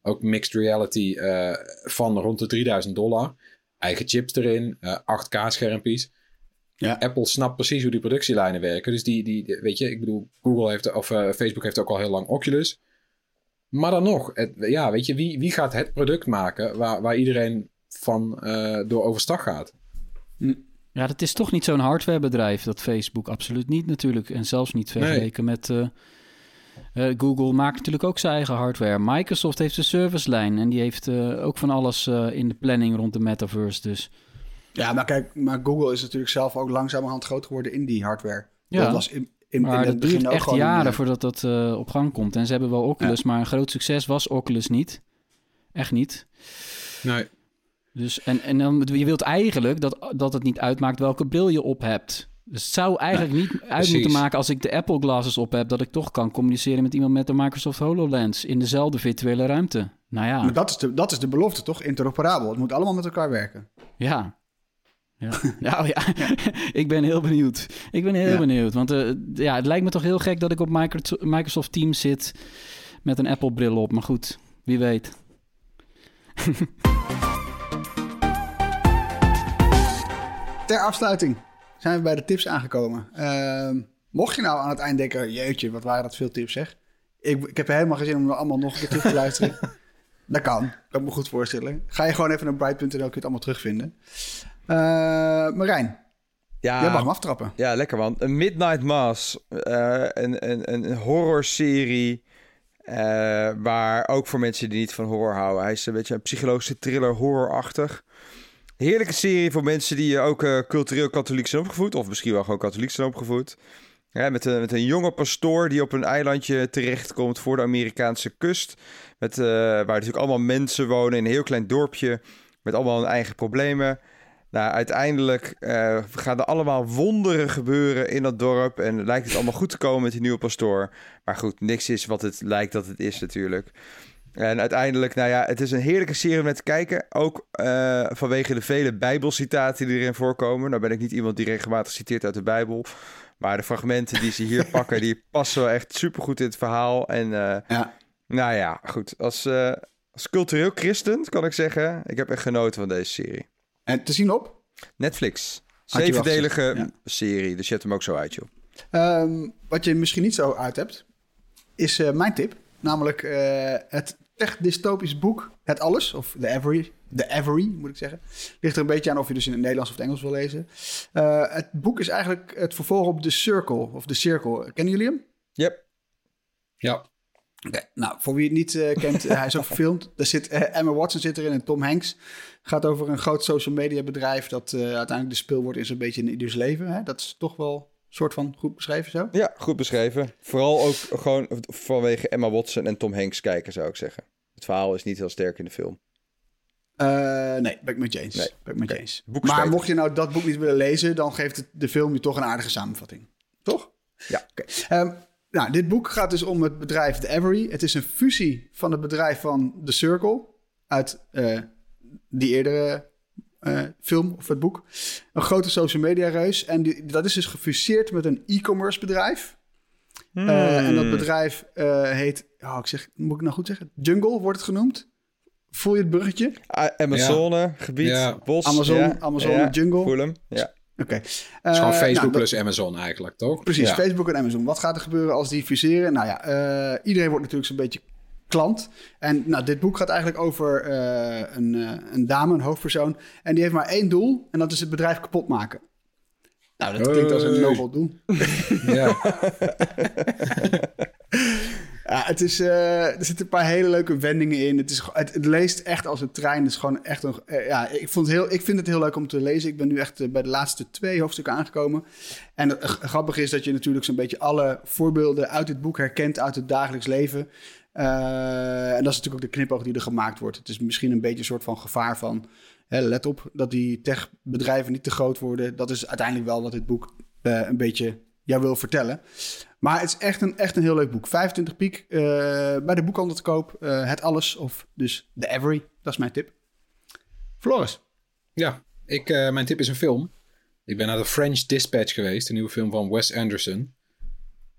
Ook mixed reality eh, van rond de 3000 dollar. Eigen chips erin, eh 8K-schermpjes. Ja. Apple snapt precies hoe die productielijnen werken. Dus die, die weet je, ik bedoel, Google heeft, of Facebook heeft ook al heel lang Oculus. Maar dan nog, het, ja, weet je, wie, wie gaat het product maken waar, waar iedereen van eh, door overstag gaat? Ja, dat is toch niet zo'n hardwarebedrijf, dat Facebook. Absoluut niet natuurlijk. En zelfs niet vergeleken met... eh, eh, Google maakt natuurlijk ook zijn eigen hardware. Microsoft heeft een servicelijn en die heeft eh, ook van alles eh, in de planning rond de metaverse. Dus Ja, maar kijk, maar Google is natuurlijk zelf ook langzamerhand groot geworden in die hardware. Ja. Dat was in, in, maar in dat het duurt echt jaren eh, voordat dat eh, op gang komt. En ze hebben wel Oculus, maar een groot succes was Oculus niet. Echt niet. Nee. Dus, en, en dan, je wilt eigenlijk dat, dat het niet uitmaakt welke bril je op hebt. Dus het zou eigenlijk niet uit precies. moeten maken als ik de Apple glasses op heb... dat ik toch kan communiceren met iemand met de Microsoft HoloLens... in dezelfde virtuele ruimte. Nou ja, Maar dat is, de, dat is de belofte, toch? Interoperabel. Het moet allemaal met elkaar werken. ja. Ja, nou ja, ik ben heel benieuwd. Ik ben heel Ja. benieuwd. Want eh, ja, het lijkt me toch heel gek dat ik op Micro- Microsoft Teams zit... met een Apple-bril op. Maar goed, wie weet. Ter afsluiting zijn we bij de tips aangekomen. Ehm, mocht je nou aan het eind denken, jeetje, wat waren dat veel tips zeg. Ik, ik heb helemaal geen zin om er allemaal nog een keer terug te luisteren. dat kan, kan ik me goed voorstellen. Ga je gewoon even naar bright.nl, kun je het allemaal terugvinden. Eh Marijn, Ja, jij mag hem aftrappen. Ja, lekker man. Een Midnight Mass. eh, een, een, een horrorserie. eh, waar ook voor mensen die niet van horror houden. Hij is een beetje een psychologische thriller horrorachtig. Heerlijke serie voor mensen die ook cultureel katholiek zijn opgevoed. Of misschien wel gewoon katholiek zijn opgevoed. Ja, met, een, met een jonge pastoor die op een eilandje terechtkomt voor de Amerikaanse kust. Met, waar natuurlijk allemaal mensen wonen in een heel klein dorpje. Met allemaal hun eigen problemen. Nou, uiteindelijk eh, gaan er allemaal wonderen gebeuren in dat dorp. En lijkt het allemaal goed te komen met die nieuwe pastoor. Maar goed, niks is wat het lijkt dat het is natuurlijk. En uiteindelijk, nou ja, het is een heerlijke serie om naar te kijken. Ook eh, vanwege de vele bijbelcitaten die erin voorkomen. Nou ben ik niet iemand die regelmatig citeert uit de Bijbel. Maar de fragmenten die ze hier pakken, die passen wel echt supergoed in het verhaal. En eh, Ja. nou ja, goed. Als, als cultureel christen kan ik zeggen, ik heb echt genoten van deze serie. En te zien op? Netflix. Zevendelige ja. serie, dus je hebt hem ook zo uit, joh. Ehm, wat je misschien niet zo uit hebt, is eh, mijn tip. Namelijk eh, het tech-dystopisch boek Het Alles, of The Every. The Every, moet ik zeggen. Ligt er een beetje aan of je dus in het Nederlands of het Engels wil lezen. Eh, het boek is eigenlijk het vervolg op The Circle, of The Circle. Kennen jullie hem? Yep. Ja. Oké, nou, voor wie het niet eh, kent, hij is ook verfilmd. Er zit, eh, Emma Watson zit erin en Tom Hanks. Gaat over een groot social media bedrijf dat eh, uiteindelijk de speelwoord is een beetje in ieders leven. Hè? Dat is toch wel een soort van goed beschreven zo. Ja, goed beschreven. Vooral ook gewoon vanwege Emma Watson en Tom Hanks kijken, zou ik zeggen. Het verhaal is niet heel sterk in de film. Eh, nee, ben ik met James. Nee. Ben ik met. James. Maar mocht je nou dat boek niet willen lezen, dan geeft het, de film je toch een aardige samenvatting. Toch? Ja. Oké. Ehm, nou, dit boek gaat dus om het bedrijf The Every. Het is een fusie van het bedrijf van The Circle uit eh, die eerdere eh, film of het boek. Een grote social media reus. En die, dat is dus gefuseerd met een e-commerce bedrijf. Eh, en Hmm. dat bedrijf eh, heet, oh, ik zeg, moet ik nou goed zeggen? Jungle wordt het genoemd. Voel je het bruggetje? Ah, Amazone, gebied, Ja. bos. Amazon, ja, Amazon ja, Jungle. Voel hem, ja. Oké. Het is gewoon Eh, Facebook nou, dat- plus Amazon eigenlijk, toch? Precies, Ja. Facebook en Amazon. Wat gaat er gebeuren als die fuseren? Nou ja, eh, iedereen wordt natuurlijk zo'n beetje klant. En nou, dit boek gaat eigenlijk over eh, een, eh, een dame, een hoofdpersoon. En die heeft maar één doel. En dat is het bedrijf kapot maken. Nou, dat klinkt als een nobel doel. Ja. Ja, het is, eh, er zitten een paar hele leuke wendingen in. Het, is, het, leest echt als een trein. Het is gewoon echt een, eh, ja, ik, vond heel, ik vind het heel leuk om te lezen. Ik ben nu echt eh, bij de laatste twee hoofdstukken aangekomen. En het g- grappige is dat je natuurlijk zo'n beetje alle voorbeelden uit het boek herkent uit het dagelijks leven. En dat is natuurlijk ook de knipoog die er gemaakt wordt. Het is misschien een beetje een soort van gevaar van... Hè, let op dat die techbedrijven niet te groot worden. Dat is uiteindelijk wel wat dit boek een beetje jou wil vertellen. Maar het is echt een, echt een heel leuk boek. 25 piek eh, bij de boekhandel te koop. Eh, het alles of dus The Every. Dat is mijn tip. Floris. Ja, ik, eh, mijn tip is een film. Ik ben naar The French Dispatch geweest, een nieuwe film van Wes Anderson.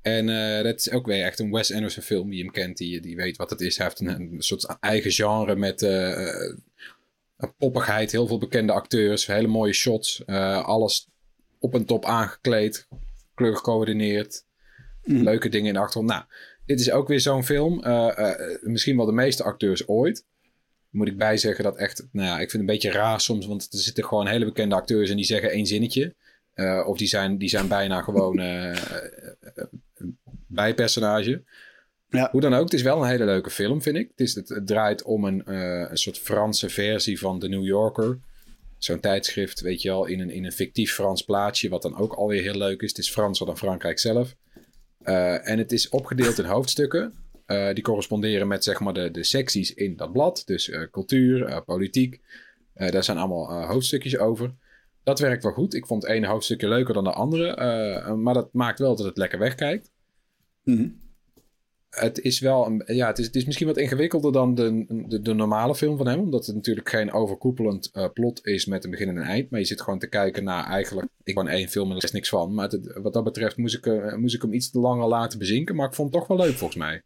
En dat is ook weer echt een Wes Anderson film. Wie hem kent, die, die weet wat het is. Hij heeft een, een soort eigen genre met een poppigheid. Heel veel bekende acteurs, hele mooie shots. alles op en top aangekleed, kleur gecoördineerd. Leuke dingen in de achtergrond. Nou, dit is ook weer zo'n film. eh, eh, misschien wel de meeste acteurs ooit moet ik bijzeggen dat echt, nou ja, ik vind het een beetje raar soms, want er zitten gewoon hele bekende acteurs en die zeggen één zinnetje. Eh, of die zijn, die zijn bijna gewoon bijpersonage. Ja. Hoe dan ook, het is wel een hele leuke film, vind ik. Het, is, het, het draait om een, een soort Franse versie van The New Yorker. Zo'n tijdschrift, weet je wel, in een, in een fictief Frans plaatsje, wat dan ook alweer heel leuk is. Het is Franser dan Frankrijk zelf. Eh, en het is opgedeeld in hoofdstukken. eh, die corresponderen met zeg maar de, de secties in dat blad. Dus eh, cultuur, politiek. Daar zijn allemaal hoofdstukjes over. Dat werkt wel goed. Ik vond het ene hoofdstukje leuker dan de andere. maar dat maakt wel dat het lekker wegkijkt. Mhm. Het is wel een, ja, het is, het is misschien wat ingewikkelder dan de, de, de normale film van hem. Omdat het natuurlijk geen overkoepelend eh, plot is met een begin en een eind. Maar je zit gewoon te kijken naar eigenlijk. Ik van één film en er is niks van. Maar het- wat dat betreft moest ik, eh, moest ik hem iets te langer laten bezinken. Maar ik vond het toch wel leuk volgens mij.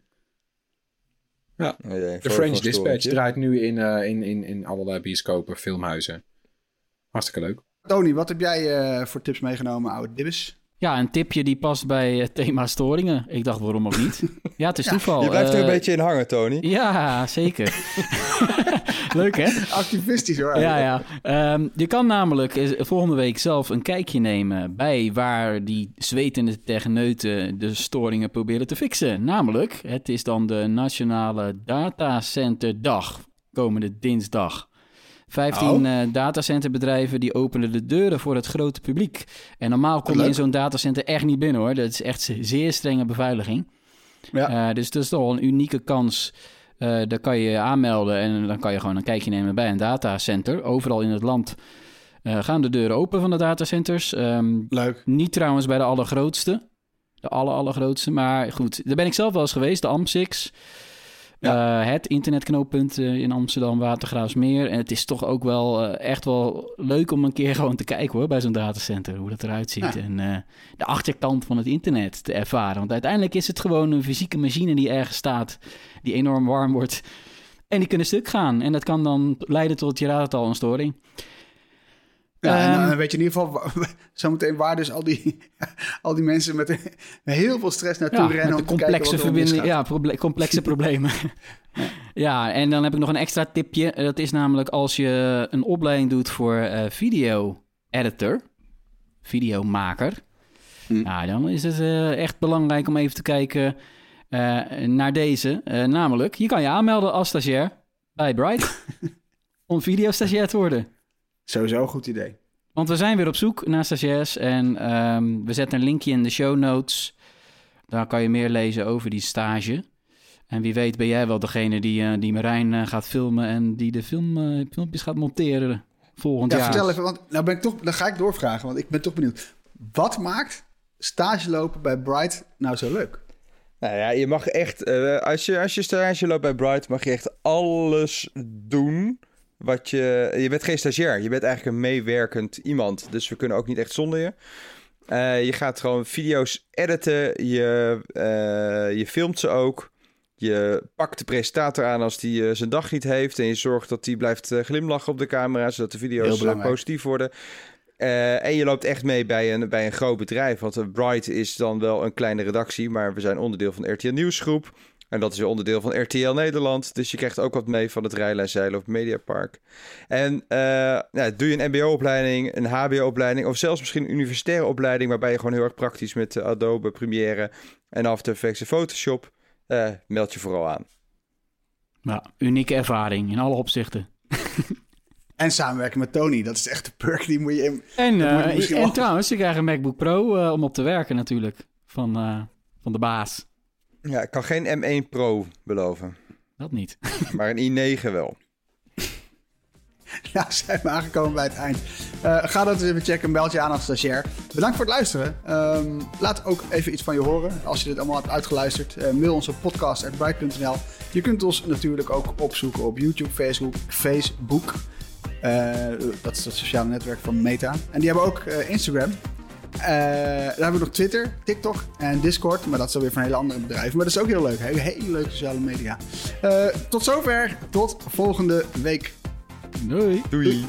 Oh jee, The French Dispatch draait nu in, eh, in, in, in allerlei bioscopen, filmhuizen. Hartstikke leuk. Tony, wat heb jij eh, voor tips meegenomen, oude dibbes? Ja, een tipje die past bij het thema storingen. Ik dacht, waarom ook niet? Ja, het is toeval. Je blijft er een Eh, beetje in hangen, Tony. Ja, zeker. Leuk, hè? Activistisch hoor. Ja, ja. Ehm, je kan namelijk volgende week zelf een kijkje nemen bij waar die zwetende techneuten de storingen proberen te fixen. Namelijk, het is dan de Nationale Datacenterdag, komende dinsdag. 15 eh, datacenterbedrijven die openen de deuren voor het grote publiek. En normaal kom je in zo'n datacenter echt niet binnen hoor. Dat is echt zeer strenge beveiliging. Ja. Eh, dus dat is toch wel een unieke kans. Eh daar kan je je aanmelden en dan kan je gewoon een kijkje nemen bij een datacenter. Overal in het land gaan de deuren open van de datacenters. Ehm, Leuk. niet trouwens bij de allergrootste. De aller, allergrootste. Maar goed, daar ben ik zelf wel eens geweest. De Eh, het internetknooppunt eh, in Amsterdam, Watergraafsmeer. En het is toch ook wel eh, echt wel leuk om een keer gewoon te kijken hoor, bij zo'n datacenter. Hoe dat eruit ziet. Ja. En de achterkant van het internet te ervaren. Want uiteindelijk is het gewoon een fysieke machine die ergens staat. Die enorm warm wordt. En die kunnen stuk gaan. En dat kan dan leiden tot, je raadt het al, een storing. Ja, en Ehm, dan weet je in ieder geval zometeen waar dus al die, al die mensen met, heel veel stress naartoe Ja, rennen. om complexe wat er verbinding, misgaat. ja, proble- complexe problemen. ja, en dan heb ik nog een extra tipje. Dat is namelijk als je een opleiding doet voor eh, video editor, videomaker. Hm. Ja, dan is het eh, echt belangrijk om even te kijken eh, naar deze. Eh, namelijk, je kan je aanmelden als stagiair bij Bright om videostagiair te worden. Sowieso een goed idee. Want we zijn weer op zoek naar stagiairs en ehm, we zetten een linkje in de show notes. Daar kan je meer lezen over die stage. En wie weet ben jij wel degene die, eh, die Marijn eh, gaat filmen en die de film, eh, filmpjes gaat monteren volgend Ja, jaar. vertel even, want nou ben ik toch, dan ga ik doorvragen, want ik ben toch benieuwd. Wat maakt stage lopen bij Bright nou zo leuk? Nou ja, je mag echt, eh, als, je, als je stage loopt bij Bright, mag je echt alles doen wat je... Je bent geen stagiair, je bent eigenlijk een meewerkend iemand. Dus we kunnen ook niet echt zonder je. Eh, je gaat gewoon video's editen, je, eh, je filmt ze ook. Je pakt de presentator aan als die eh, zijn dag niet heeft. En je zorgt dat die blijft glimlachen op de camera, zodat de video's positief worden. En je loopt echt mee bij een, bij een groot bedrijf. Want Bright is dan wel een kleine redactie, maar we zijn onderdeel van de RTL Nieuwsgroep. En dat is weer onderdeel van RTL Nederland. Dus je krijgt ook wat mee van het rijlen en zeilen op Mediapark. En eh, nou, doe je een mbo-opleiding, een hbo-opleiding... of zelfs misschien een universitaire opleiding... waarbij je gewoon heel erg praktisch met eh, Adobe, Premiere en After Effects en Photoshop... eh, meld je vooral aan. Ja, unieke ervaring in alle opzichten. En samenwerken met Tony, dat is echt de perk die moet je in. En, eh, je trouwens, je krijgt een MacBook Pro eh, om op te werken natuurlijk. Van, eh, van de baas. Ja, ik kan geen M1 Pro beloven, Dat niet. maar een i9 wel. Nou, zijn we aangekomen bij het eind. Eh, ga dat eens even checken, meld je aan als stagiair. Bedankt voor het luisteren. Ehm, laat ook even iets van je horen als je dit allemaal hebt uitgeluisterd. Eh, mail ons op podcast.bright.nl. Je kunt ons natuurlijk ook opzoeken op YouTube, Facebook, Facebook. Eh, dat is het sociale netwerk van Meta. En die hebben ook Instagram. Eh, dan hebben we nog Twitter, TikTok en Discord. Maar dat is alweer van hele andere bedrijven. Maar dat is ook heel leuk. Hele, hele leuke sociale media. Eh, tot zover. Tot volgende week. Doei. Doei.